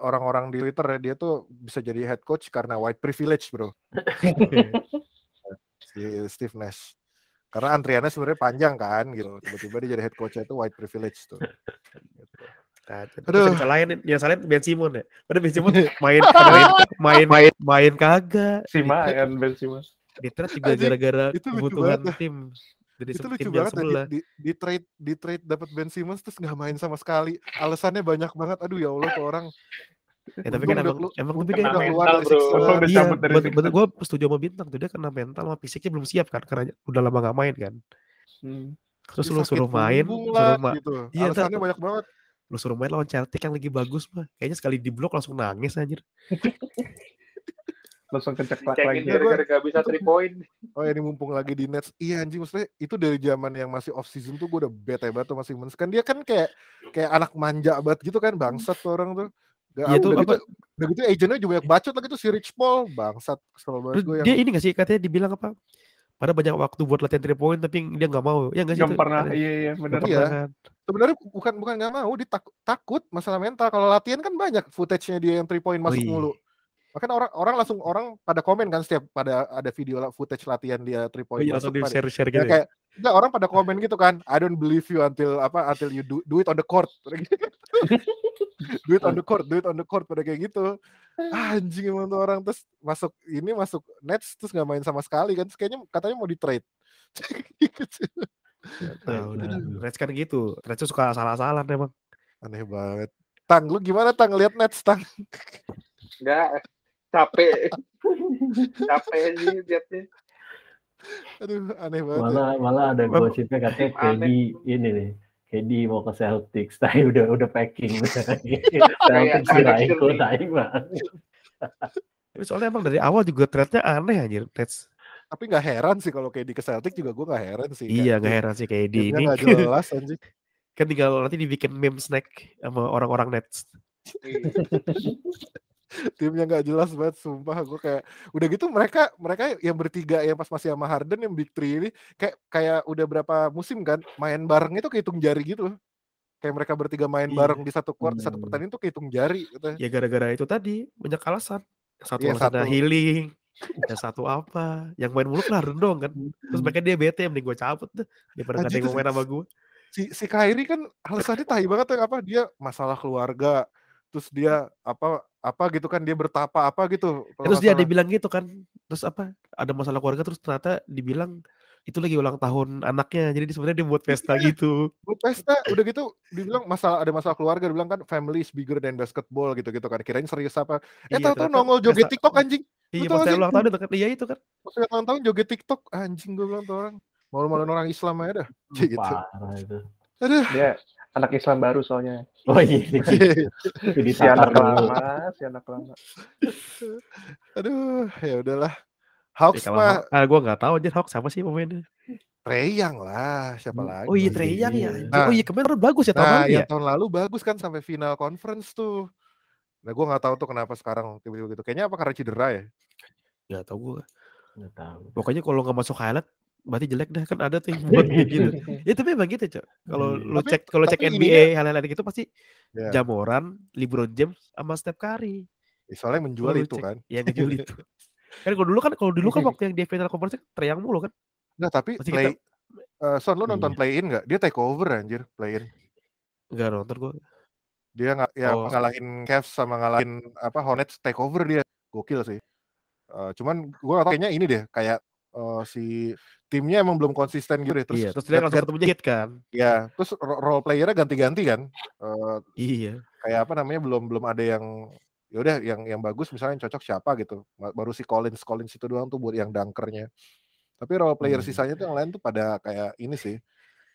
orang-orang di Twitter ya dia tuh bisa jadi head coach karena white privilege bro si Steve Nash. Karena antriannya sebenarnya panjang kan gitu. Tiba-tiba dia jadi head coach itu white privilege tuh. Gitu. Nah, terus yang salahin yang salahin Ben Simon ya padahal Ben Simon main main main main, main kagak Si Mayan Ben Simmons. di trade juga gara-gara kebutuhan banget. tim dari itu lucu banget sebelah di, di, di trade di trade dapat Ben Simmons terus nggak main sama sekali. Alasannya banyak banget. Aduh ya Allah tuh orang. Ya, tapi kan emang, kelu- emang tapi untung kan udah keluar dari bro. Iya, betul gue setuju sama bintang tuh dia kena mental sama fisiknya belum siap kan karena udah lama gak main kan. Hmm. Terus lu suruh main, suruh lah, ma gitu. Iya, Alasannya banyak banget. Lu suruh main lawan Celtic yang lagi bagus mah. Kayaknya sekali di blok langsung nangis anjir. Langsung keceklak Cengin lagi. Iya, gua- gara-gara gak bisa 3 point. Oh ya ini mumpung lagi di Nets. Iya anjing maksudnya itu dari zaman yang masih off season tuh gue udah bete banget tuh masih Simmons. Kan dia kan kayak kayak anak manja banget gitu kan bangsat tuh orang tuh. Gak, Iya ah, tuh, udah, apa- gitu, udah gitu agentnya juga banyak bacot lagi tuh si Rich Paul bangsat kesel banget gue yang dia ini gak sih katanya dibilang apa? Padahal banyak waktu buat latihan three point tapi dia nggak mau. Ya nggak sih? Gak itu? pernah, Ada- iya iya benar. nggak Iya. pernah kan? Sebenarnya bukan bukan nggak mau, dia takut, masalah mental. Kalau latihan kan banyak footage-nya dia yang three point masuk iya. mulu. Makanya orang orang langsung orang pada komen kan setiap pada ada video footage latihan dia three point iya, masuk langsung di pada, share-share ya gitu. ya? kayak enggak orang pada komen gitu kan I don't believe you until apa until you do, do it on the court do it on the court do it on the court pada kayak gitu anjing emang tuh orang terus masuk ini masuk Nets terus nggak main sama sekali kan terus kayaknya katanya mau di trade Tahu dah. Reds kan gitu. Tuh suka salah-salah emang. aneh banget Tang lu gimana Tang lihat Nets Tang Enggak, capek. capek sih liatnya. aduh aneh banget ya. Malah malah ada gosipnya katanya. KD ini nih. KD mau ke Celtics, tapi udah udah packing. Celtics Lee. tapi banget. Tapi soalnya emang dari awal juga trade-nya aneh anjir. Reds. Tapi nggak heran sih kalau kayak di ke Celtic juga gue nggak heran sih Iya nggak heran sih kayak di timnya ini. nggak jelas anjing kan tinggal nanti dibikin meme snack sama orang-orang Nets. Timnya nggak jelas banget sumpah gue kayak udah gitu mereka mereka yang bertiga yang pas masih sama Harden yang big three ini kayak kayak udah berapa musim kan main bareng itu kehitung jari gitu loh kayak mereka bertiga main Iya. bareng di satu court satu pertandingan tuh kehitung jari gitu. Ya gara-gara itu tadi banyak alasan. Satu Iya, alasannya satu. healing, yang satu apa, yang main mulu kan Harden doang kan. Terus mereka dia bete, mending gue cabut deh. Daripada ada yang main sama gue. si si Kyrie kan alasannya tahi banget tuh apa dia masalah keluarga terus dia apa apa gitu kan dia bertapa apa gitu Terus dia ada bilang gitu kan. Terus apa? Ada masalah keluarga terus ternyata dibilang itu lagi ulang tahun anaknya. Jadi sebenarnya dia buat pesta gitu. buat pesta udah gitu dibilang masalah ada masalah keluarga dibilang kan family is bigger than basketball gitu gitu kan kirain serius apa eh Iya, tahu-tahu ternyata nongol joget pesta- TikTok anjing Iya pas ulang tahun itu kan. Iya itu kan. pas ulang tahun joget TikTok anjing gue bilang tuh orang malu-maluin orang Islam aja dah gitu Parah itu. aduh Dia anak Islam baru soalnya. Oh iya. Jadi Si anak lama, si anak lama. aduh ya udahlah Hawks kalau mah ah, gue nggak tahu aja Hawks siapa sih pemainnya. Treyang lah siapa lagi Oh iya Oh, Trey Young ya. iya. Nah. oh iya kemarin bagus ya tahun Nah, lalu yang ya. tahun lalu bagus kan sampai final conference tuh. Nah, gue nggak tahu tuh kenapa sekarang tiba-tiba gitu. Kayaknya apa karena cedera ya? Gak tau gue. Nggak tahu. Pokoknya kalau nggak masuk highlight berarti jelek dah kan ada tuh yang buat gitu. Ya tapi memang gitu cok. Kalau Iya. lu cek kalau cek NBA highlight gitu pasti Ya. Jamoran, LeBron James sama Steph Curry. Ya, Soalnya yang menjual itu cek, kan. Ya ngejual itu. Kan kalau dulu kan kalau dulu kan waktu yang di final conference kan teriang mulu kan. Nggak, tapi Pasti play eh, Son lu nonton Iya. play in nggak? Dia take over anjir play in. Enggak nonton gue. Dia nggak ya Oh. ngalahin Cavs sama ngalahin apa Hornets take over dia. Gokil sih. Eh, cuman gue kayaknya ini deh kayak eh, si timnya emang belum konsisten gitu deh. Terus, iya, terus dia langsung ganti- ketemu Jet kan. ya, terus ro- role playernya ganti-ganti kan. Eh, Iya. kayak apa namanya belum belum ada yang ya udah yang yang bagus misalnya yang cocok siapa gitu Ba- baru si Collins Collins itu doang tuh buat yang dunkernya tapi role player Hmm. sisanya tuh yang lain tuh pada kayak ini sih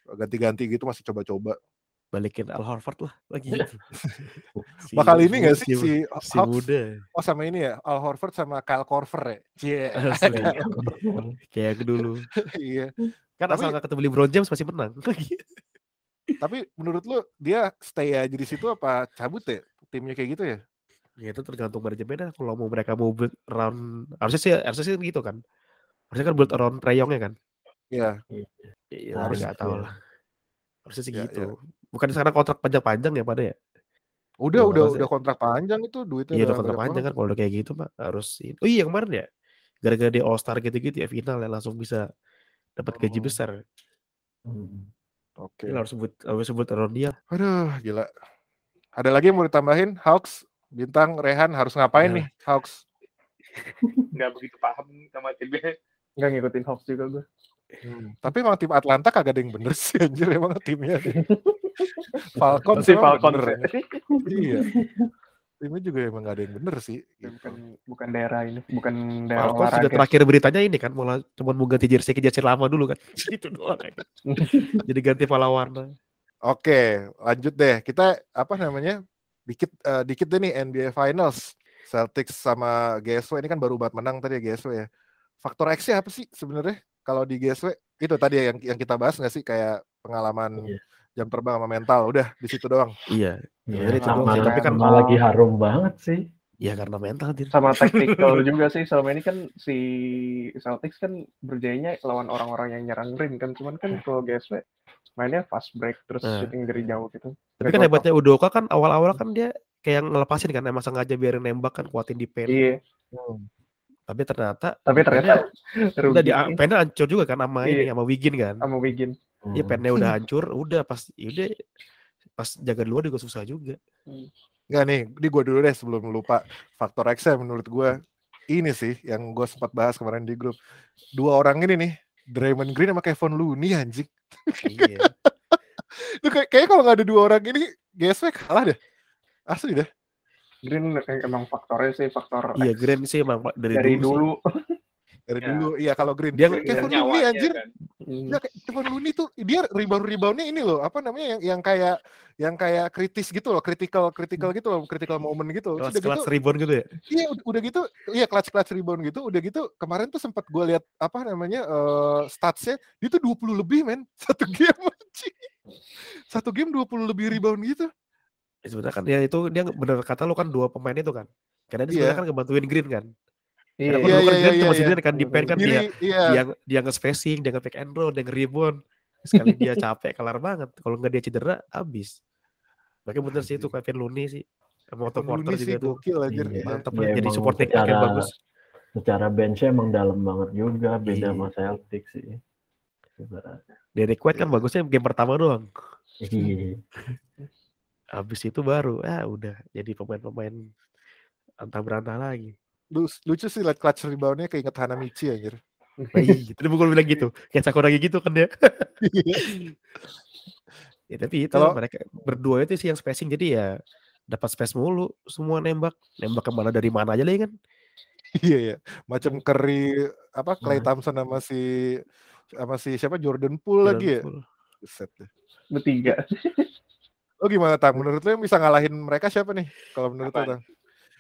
ganti-ganti gitu masih coba-coba Balikin Al Horford lah lagi gitu. Si- bakal ini gak sih si, si si Hawks muda. oh sama ini ya Al Horford sama Kyle Korver ya Cie. Asli. Kayak dulu. iya Kan Tapi- asal nggak ketemu LeBron James pasti menang. tapi menurut lu dia stay aja di situ apa cabut ya timnya kayak gitu ya Ya itu tergantung manajemennya kalau mau mereka mau build around harusnya sih harusnya sih gitu kan. Harusnya kan build around Treyongnya kan. Iya Iya, Harus harus nggak tahu ya. lah. Harusnya sih Ya, gitu. Bukan sekarang kontrak panjang-panjang ya pada ya. udah Iya, udah udah kontrak panjang itu duitnya Iya udah kontrak panjang kan kalau udah kayak gitu mah harus. Oh iya kemarin ya. Gara-gara di All Star gitu-gitu ya final ya langsung bisa dapat gaji Oh. besar. Hmm. oke Gila, harus sebut harus sebut around dia. Aduh, gila. Ada lagi yang mau ditambahin? Hawks, Bintang, Rehan harus ngapain Ya. nih? Hawks. Nggak begitu paham sama timnya. Nggak ngikutin Hawks juga gue. Tapi emang tim Atlanta kagak ada yang bener sih anjir emang timnya. Falcon Si emang Falcon bener, sih. Iya. Timnya juga emang gak ada yang bener sih. Ya, gitu. bukan bukan daerah ini, bukan daerah Falcons juga olahraga. terakhir beritanya ini kan malah cuma mau ganti jersey ke jersey lama dulu kan. Itu doang. kan. Jadi ganti pala warna. Oke, lanjut deh. Kita apa namanya? Dikit eh, dikit deh nih NBA Finals. Celtics sama GSW ini kan baru banget menang tadi ya GSW ya. Faktor X-nya apa sih sebenarnya? Kalau di GSW itu tadi ya yang yang kita bahas nggak sih kayak pengalaman Iya. jam terbang sama mental. Udah di situ doang. Iya. Iya, sama, doang sih, tapi kan sama lagi harum banget sih. Ya karena mental dir. sama tactical juga sih selama ini kan si Celtics kan berjayanya lawan orang-orang yang nyerang rim kan cuman kan kalau GSW mainnya fast break terus Nah. shooting dari jauh gitu Tapi kan hebatnya Udoka kan awal-awal kan dia kayak ngelepasin kan emang sengaja biarin nembak kan kuatin di pen. iya Tapi ternyata tapi ternyata udah di pennya hancur juga kan sama ini Iya. sama Wigin kan. sama Wiggin Iya Hmm. pennya udah hancur, udah pas udah pas jaga luar juga susah juga. Enggak nih, ini gue dulu deh sebelum lupa. Faktor X menurut gue ini sih yang gue sempat bahas kemarin di grup. Dua orang ini nih, Draymond Green sama Kevin Looney anjing. iya. Kayak kayaknya kalau nggak ada dua orang ini, GSW kalah deh. Asli deh. Green emang faktornya sih faktor Iya, X Green sih emang dari, dari dulu. sih. dulu Dari Ya. dulu, iya kalau Green. Dia- Kevin Dengan Looney anjir. kan. Ya, kayak Kevin Looney tuh dia rebound reboundnya ini loh apa namanya yang yang kayak yang kayak kritis gitu loh critical critical gitu loh critical moment gitu Kelas Terus udah kelas gitu rebound gitu ya. iya udah, udah gitu iya clutch clutch rebound gitu udah gitu kemarin tuh sempat gue lihat apa namanya eh statsnya dia tuh 20 lebih men satu game anjing. satu game 20 lebih rebound gitu Ya, sebenarnya kan ya itu dia bener kata lu kan dua pemain itu kan. Karena dia Iya. sebenarnya kan ngebantuin Green kan. Iya Iya, dulu kan iya, iya, cuma iya. sendirian kan di pen kan dia Diri, iya dia dia nge-spacing, dia nge-pick and roll, dia nge-rebound. Sekali dia capek kelar banget. Kalau nggak dia cedera habis. Makanya bener sih itu Kevin Looney sih. Sama Otto Kevin Porter juga tuh. gokil Iya. Mantep Iya, lah jadi emang supporting secara- bagus. Secara benchnya emang dalam banget juga, beda Iya. sama Celtics sih. Sebenarnya. Derek White kan bagusnya game pertama doang. Iya. Habis itu baru ah udah jadi pemain-pemain antah berantah lagi. Lu- lucu sih liat clutch reboundnya keinget Hanamichi anjir Iya, tadi gue bilang gitu. Kayak Sakuragi gitu kan dia. ya tapi itu Kalau- mereka berdua itu sih yang spacing jadi ya dapat space mulu semua nembak. Nembak ke mana dari mana aja lah kan. Iya ya, macam Curry apa Clay Nah. Thompson sama si sama si siapa Jordan Poole lagi ya. Buset deh. bertiga Oh gimana Tang? Menurut lu yang bisa ngalahin mereka siapa nih? Kalau menurut lu Apaan?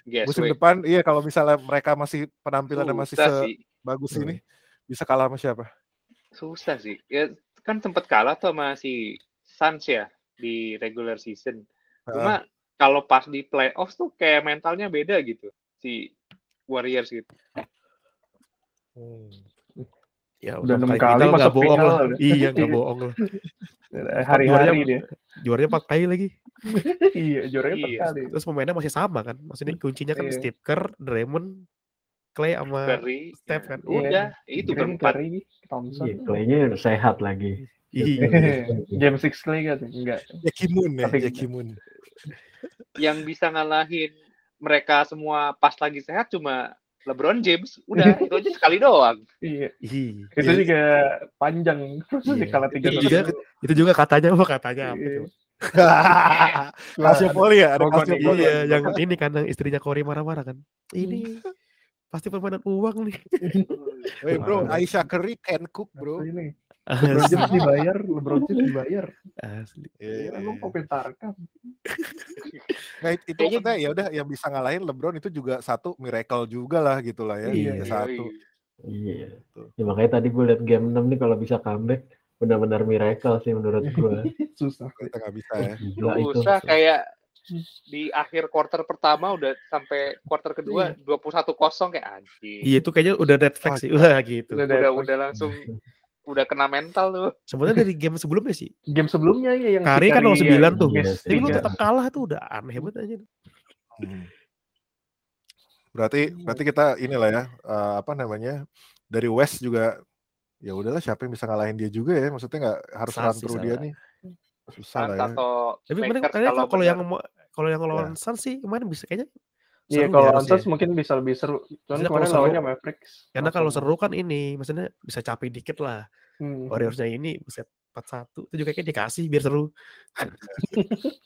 Guess Musim wait. depan, iya kalau misalnya mereka masih penampilannya masih Susah sih. sebagus Hmm. ini, bisa kalah sama siapa? Susah sih. Ya kan sempat kalah tuh sama si Suns ya di regular season. Cuma kalau pas di playoffs tuh kayak mentalnya beda gitu si Warriors gitu. Hmm. Ya Udah enam kali kali final nggak masuk bohong final lah. udah. Iya nggak Iya. bohong lah. hari-hari dia Juaranya empat kali lagi. iya juaranya empat Iya. kali Terus pemainnya masih sama kan. Maksudnya kuncinya kan Iya. Steve Kerr, Draymond, Clay sama Curry, Steph kan. Udah, itu berempat. Curry, Thompson Iya, Clay-nya sehat lagi. Iya. Game six Clay kan enggak Jackie Moon ya, Tapi- Jackie Moon. Yang bisa ngalahin mereka semua pas lagi sehat cuma LeBron James. Udah, itu aja sekali doang. iya Iya. itu Iya. juga panjang Iya. kalah tiga Itu juga itu juga katanya apa katanya apa Iya. tuh? Kasih poli ya, ada ya. Iya, yang ini kan yang istrinya Corey marah-marah kan. Ini pasti permainan uang nih. Bro. Aisyah Curry can cook bro. ini LeBron. James dibayar LeBron James dibayar Asli. Iya, Iya, iya, lu iya. komentar kan Nah, it- itu maksudnya ya udah yang bisa ngalahin LeBron itu juga satu miracle juga lah gitu lah ya. Iya. Ya, satu. Iya. Tuh. Ya, makanya tadi gue liat game 6 nih kalau bisa comeback benar-benar miracle sih menurut gue. susah Kita nggak bisa ya. Gila itu. Susah kayak di akhir quarter pertama udah sampai quarter kedua 21-0 kayak anjing. Iya itu kayaknya udah red flag sih. Wah gitu. Udah Udah udah langsung udah kena mental tuh. Sebenarnya dari game sebelumnya sih. game sebelumnya ya yang Kari kan nomor Curry, 9 ya, tuh. game Iya, Tapi lu tiga. tetap kalah tuh udah aneh banget aja. Hmm. Berarti berarti kita inilah ya eh, apa namanya dari West juga ya udahlah siapa yang bisa ngalahin dia juga ya maksudnya nggak harus run through dia nih susah lah ya Tapi kayaknya kalau, kalau yang kalau yang lawan Suns sih kemarin bisa kayaknya Iya kalau ya harusnya. Suns mungkin bisa lebih seru. Cuman kemarin kalau seru- lawannya Mavericks. Karena kalau seru kan ini, maksudnya bisa capek dikit lah. Hmm. Warriorsnya ini buset 4-1 itu juga kayak dikasih biar seru.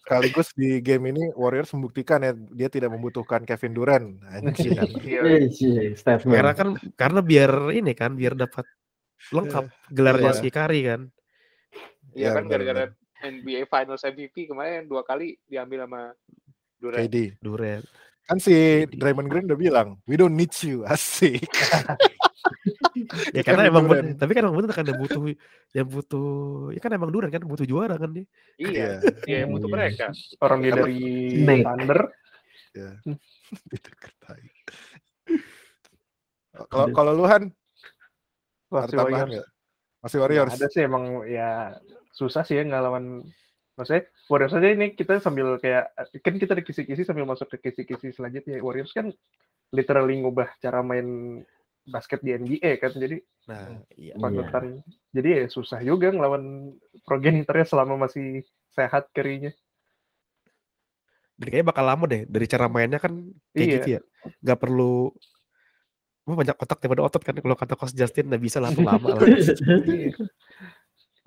sekaligus di game ini Warriors membuktikan ya dia tidak membutuhkan Kevin Durant anjing Iya. Iya sih, statement. Karena kan karena biar ini kan biar dapat lengkap gelarnya Iya. si Kari kan. Iya Ya, kan gara-gara NBA Finals MVP kemarin dua kali diambil sama Durant. KD Durant. Kan si KD. Draymond Green udah bilang we don't need you asik Ya karena emang bener, tapi kan emang bener kan yang butuh yang butuh ya kan emang Durant kan butuh juara kan dia. Iya, Iya. iya yang butuh Iya. mereka. Orang dia dari. Thunder. Ya. Kalau kalau lu Han, Masih Warriors. Masih Warriors. Ada sih emang ya susah sih ya ngelawan maksudnya Warriors aja ini kita sambil kayak kan kita di kisi-kisi sambil masuk ke kisi-kisi selanjutnya Warriors kan literally ngubah cara main basket di NBA kan jadi Nah, iya. panutan jadi ya susah juga ngelawan progenitornya selama masih sehat kerinya Dan kayaknya bakal lama deh dari cara mainnya kan kayak Iya. gitu ya. Nggak perlu banyak otak daripada otot kan kalau kata coach Justin nggak bisa lah tuh lama lah. Iya.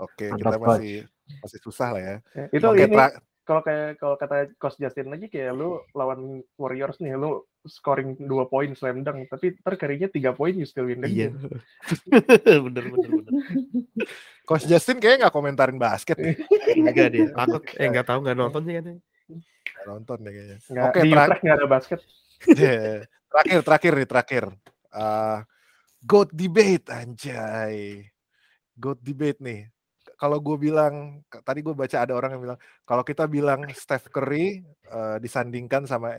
Oke, Mantap, kita masih masih susah lah ya. Ya, itu Oke, ini kalau kayak kalau kata coach Justin lagi kayak lu lawan Warriors nih lu scoring dua poin slam dunk tapi ntar karinya tiga poin you still win the iya. game. bener bener bener. Coach Justin kayaknya nggak komentarin basket nih. Enggak dia. Takut eh nggak tahu nggak nonton sih kan. Nggak nonton deh kayaknya. Nggak, Oke, di tra- Utrecht nggak ada basket. Yeah. terakhir terakhir nih terakhir Eh, goat debate anjay goat debate nih kalau gue bilang tadi gue baca ada orang yang bilang kalau kita bilang Steph Curry eh, disandingkan sama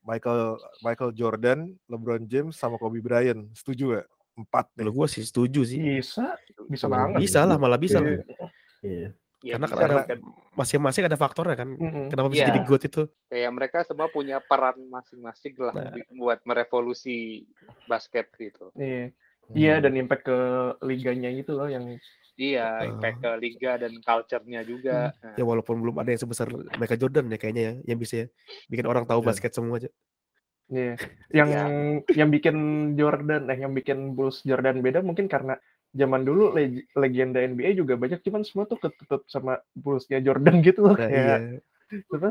Michael Michael Jordan LeBron James sama Kobe Bryant setuju gak empat Kalau gue sih setuju sih. Bisa, bisa Iya. banget. Bisa lah malah bisa lah. Iya. Iya. Ya, Karena kan bisa ada kan. masing-masing ada faktornya kan. Mm-mm. Kenapa bisa Iya. jadi GOAT itu? kayak mereka semua punya peran masing-masing lah Nah. di- buat merevolusi basket gitu. Iya. Hmm. Iya dan impact ke liganya gitu loh yang Iya, Ah. impact ke liga dan culture-nya juga. Nah, Ya walaupun belum ada yang sebesar Michael Jordan ya kayaknya ya yang bisa ya bikin orang tahu Iya. basket semua aja. Iya. yang Iya. yang bikin Jordan eh yang bikin Bulls Jordan beda mungkin karena zaman dulu leg- legenda NBA juga banyak cuman semua tuh ketutup sama Bullsnya Jordan gitu loh Nah, kayak iya. apa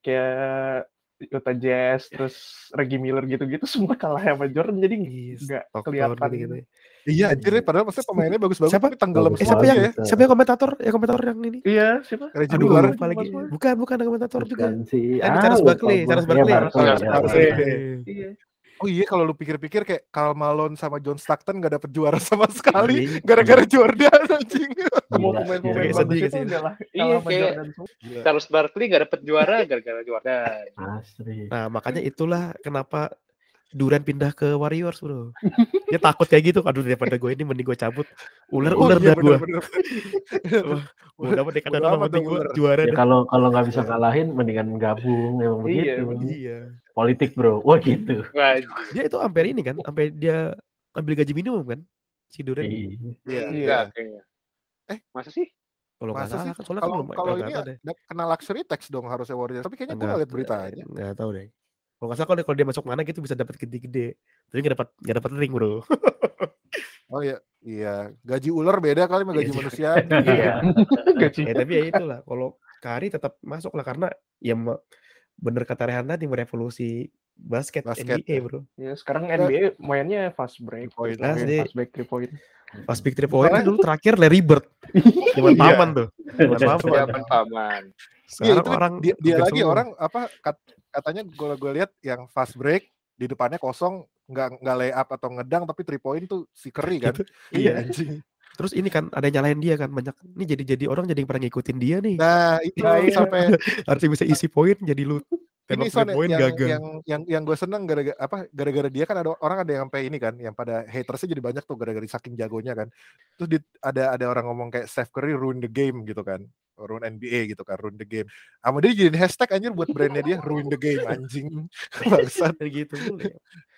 kayak Utah Jazz terus Reggie Miller gitu-gitu semua kalah sama Jordan jadi Iya, nggak Stockton kelihatan ya. iya anjir ya, padahal maksudnya pemainnya bagus-bagus Siapa? tapi tenggelam Eh, siapa yang ya siapa yang komentator? Ya komentator yang ini. iya siapa Reggie Aduh, Miller lupa lagi. Bukan, bukan komentator juga. Bukan sih. Eh, Ah, Charles lupa Barkley. Charles Barkley. Charles. Barkley. iya Oh iya kalau lu pikir-pikir kayak Karl Malone sama John Stockton gak dapet juara sama sekali Iya. gara-gara Jordan anjing. semua pemain-pemain iya, bagus sedih itu sih. udah lah Iya, sama kayak- Charles Barkley nggak dapet juara gara-gara Jordan. Asli. Nah, makanya itulah kenapa Duran pindah ke Warriors, Bro. Dia takut kayak gitu. Aduh, daripada gue ini mending gue cabut. Ular Oh ular iya, dah gue. Gue dapat dikata Bodo nama amat mending dong, gue juara Ya kalau kalau nggak bisa kalahin mendingan gabung emang Iya, begitu. Iya. Politik bro. Wah gitu. Dia itu sampai ini kan, sampai dia ambil gaji minimum kan? Si Duran. Iya. Iya. enggak kayaknya. Eh, masa sih? Kalau nggak Masa salah sih? kan, soalnya Kalau kalau nggak ini ada kena luxury tax dong harusnya Warriors. Tapi kayaknya gue Nggak- gak liat beritanya. Nggak tahu deh. Kalau nggak salah kalau kalau dia masuk mana gitu bisa dapat gede-gede. Tapi nggak dapat nggak dapat ring bro. Oh iya, iya. Gaji ular beda kali sama gaji Gaji- manusia. Iya. gaji eh tapi ya itulah. Kalau Kari tetap masuk lah karena ya bener kata Rehan tadi merevolusi basket, Basket, NBA ya. bro. ya sekarang NBA mainnya fast break point. Asli. fast break three point Pas big three point kan dulu terakhir Larry Bird. Zaman Iya. paman tuh. Zaman paman. Zaman paman. Sekarang itu orang dia, dia lagi semua. orang apa kat- katanya gue gue lihat yang fast break di depannya kosong nggak nggak lay up atau ngedang tapi three point tuh si Curry kan. Gitu. Iya Iya. anjing. Terus ini kan ada yang nyalain dia kan banyak. Ini jadi jadi orang jadi pernah ngikutin dia nih. Nah itu Nah, iya. sampai Harusnya bisa isi poin jadi lu ini Son point yang, gagal. yang yang yang gue seneng gara-gara apa gara-gara dia kan ada orang ada yang sampai ini kan yang pada hatersnya jadi banyak tuh gara-gara saking jagonya kan terus di, ada ada orang ngomong kayak Steph Curry ruin the game gitu kan ruin NBA gitu kan ruin the game sama dia jadiin hashtag anjir buat brandnya dia ruin the game anjing bangsat gitu.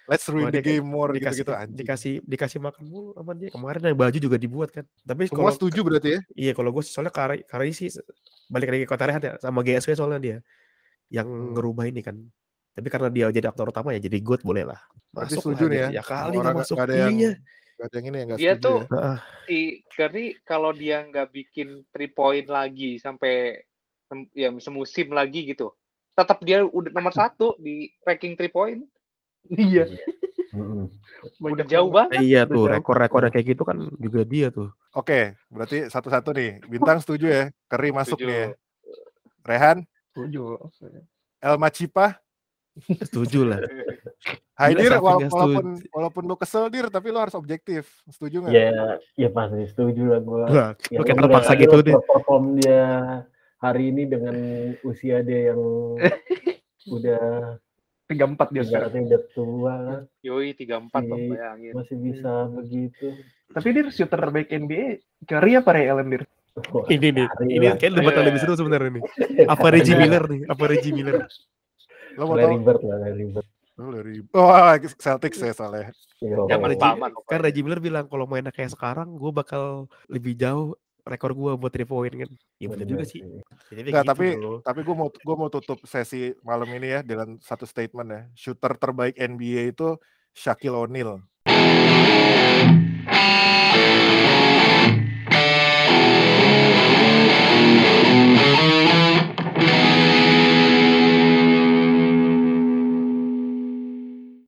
Let's ruin the game more gitu dikasih gitu anjing. dikasih dikasih makan mulu sama dia. Kemarin yang baju juga dibuat kan. Tapi semua kalau setuju berarti ya? Iya kalau gue soalnya Kari, Kari sih balik lagi ke kota Rehat ya sama GSW soalnya dia yang Hmm. ngerubah ini kan. Tapi karena dia jadi aktor utama ya jadi good boleh lah. Masuk setuju lah nih ya. ya kali orang nggak masuk. ada yang iya. ada yang ini yang nggak Dia setuju tuh- ya. Si Curry kalau dia nggak bikin three point lagi sampai ya semusim lagi gitu, tetap dia udah nomor satu di ranking three point. Iya. Mm-mm. Udah jauh banget. iya tuh rekor-rekor kayak gitu kan juga dia tuh. Oke berarti satu-satu nih. Bintang setuju ya? Curry masuk Setuju. nih ya. Rehan? Setuju. El Macipa setuju lah. Hai Gila, Dir, sampai wala- nggak walaupun walaupun lu kesel Dir, tapi lu harus objektif. Setuju nggak? Ya, ya pasti setuju lah gue. Wah, Ya lu kayak terpaksa gitu deh. perform dia hari ini dengan usia dia yang udah 34 dia sekarang. Udah tua kan, Yoi 34 Bang, Iya. bayangin. masih bisa begitu. Tapi dia shooter terbaik NBA Curry apa Ray Allen dir? Wah, Ini nih, ini kayak debat yang lebih seru sebenarnya nih. Apa Reggie Miller nih? Apa Reggie Miller? Lo mau Larry tau? Bird lah, Larry Bird. Lo dari Wah, Celtics ya soalnya. Yo. Jangan Reggie- lupa aman. Kan Reggie Miller bilang kalau mainnya kayak sekarang, gue bakal lebih jauh rekor gue buat three point kan. Ya iya benar juga sih. Gitu tapi tapi gue mau gue mau tutup sesi malam ini ya dengan satu statement ya. Shooter terbaik NBA itu Shaquille O'Neal.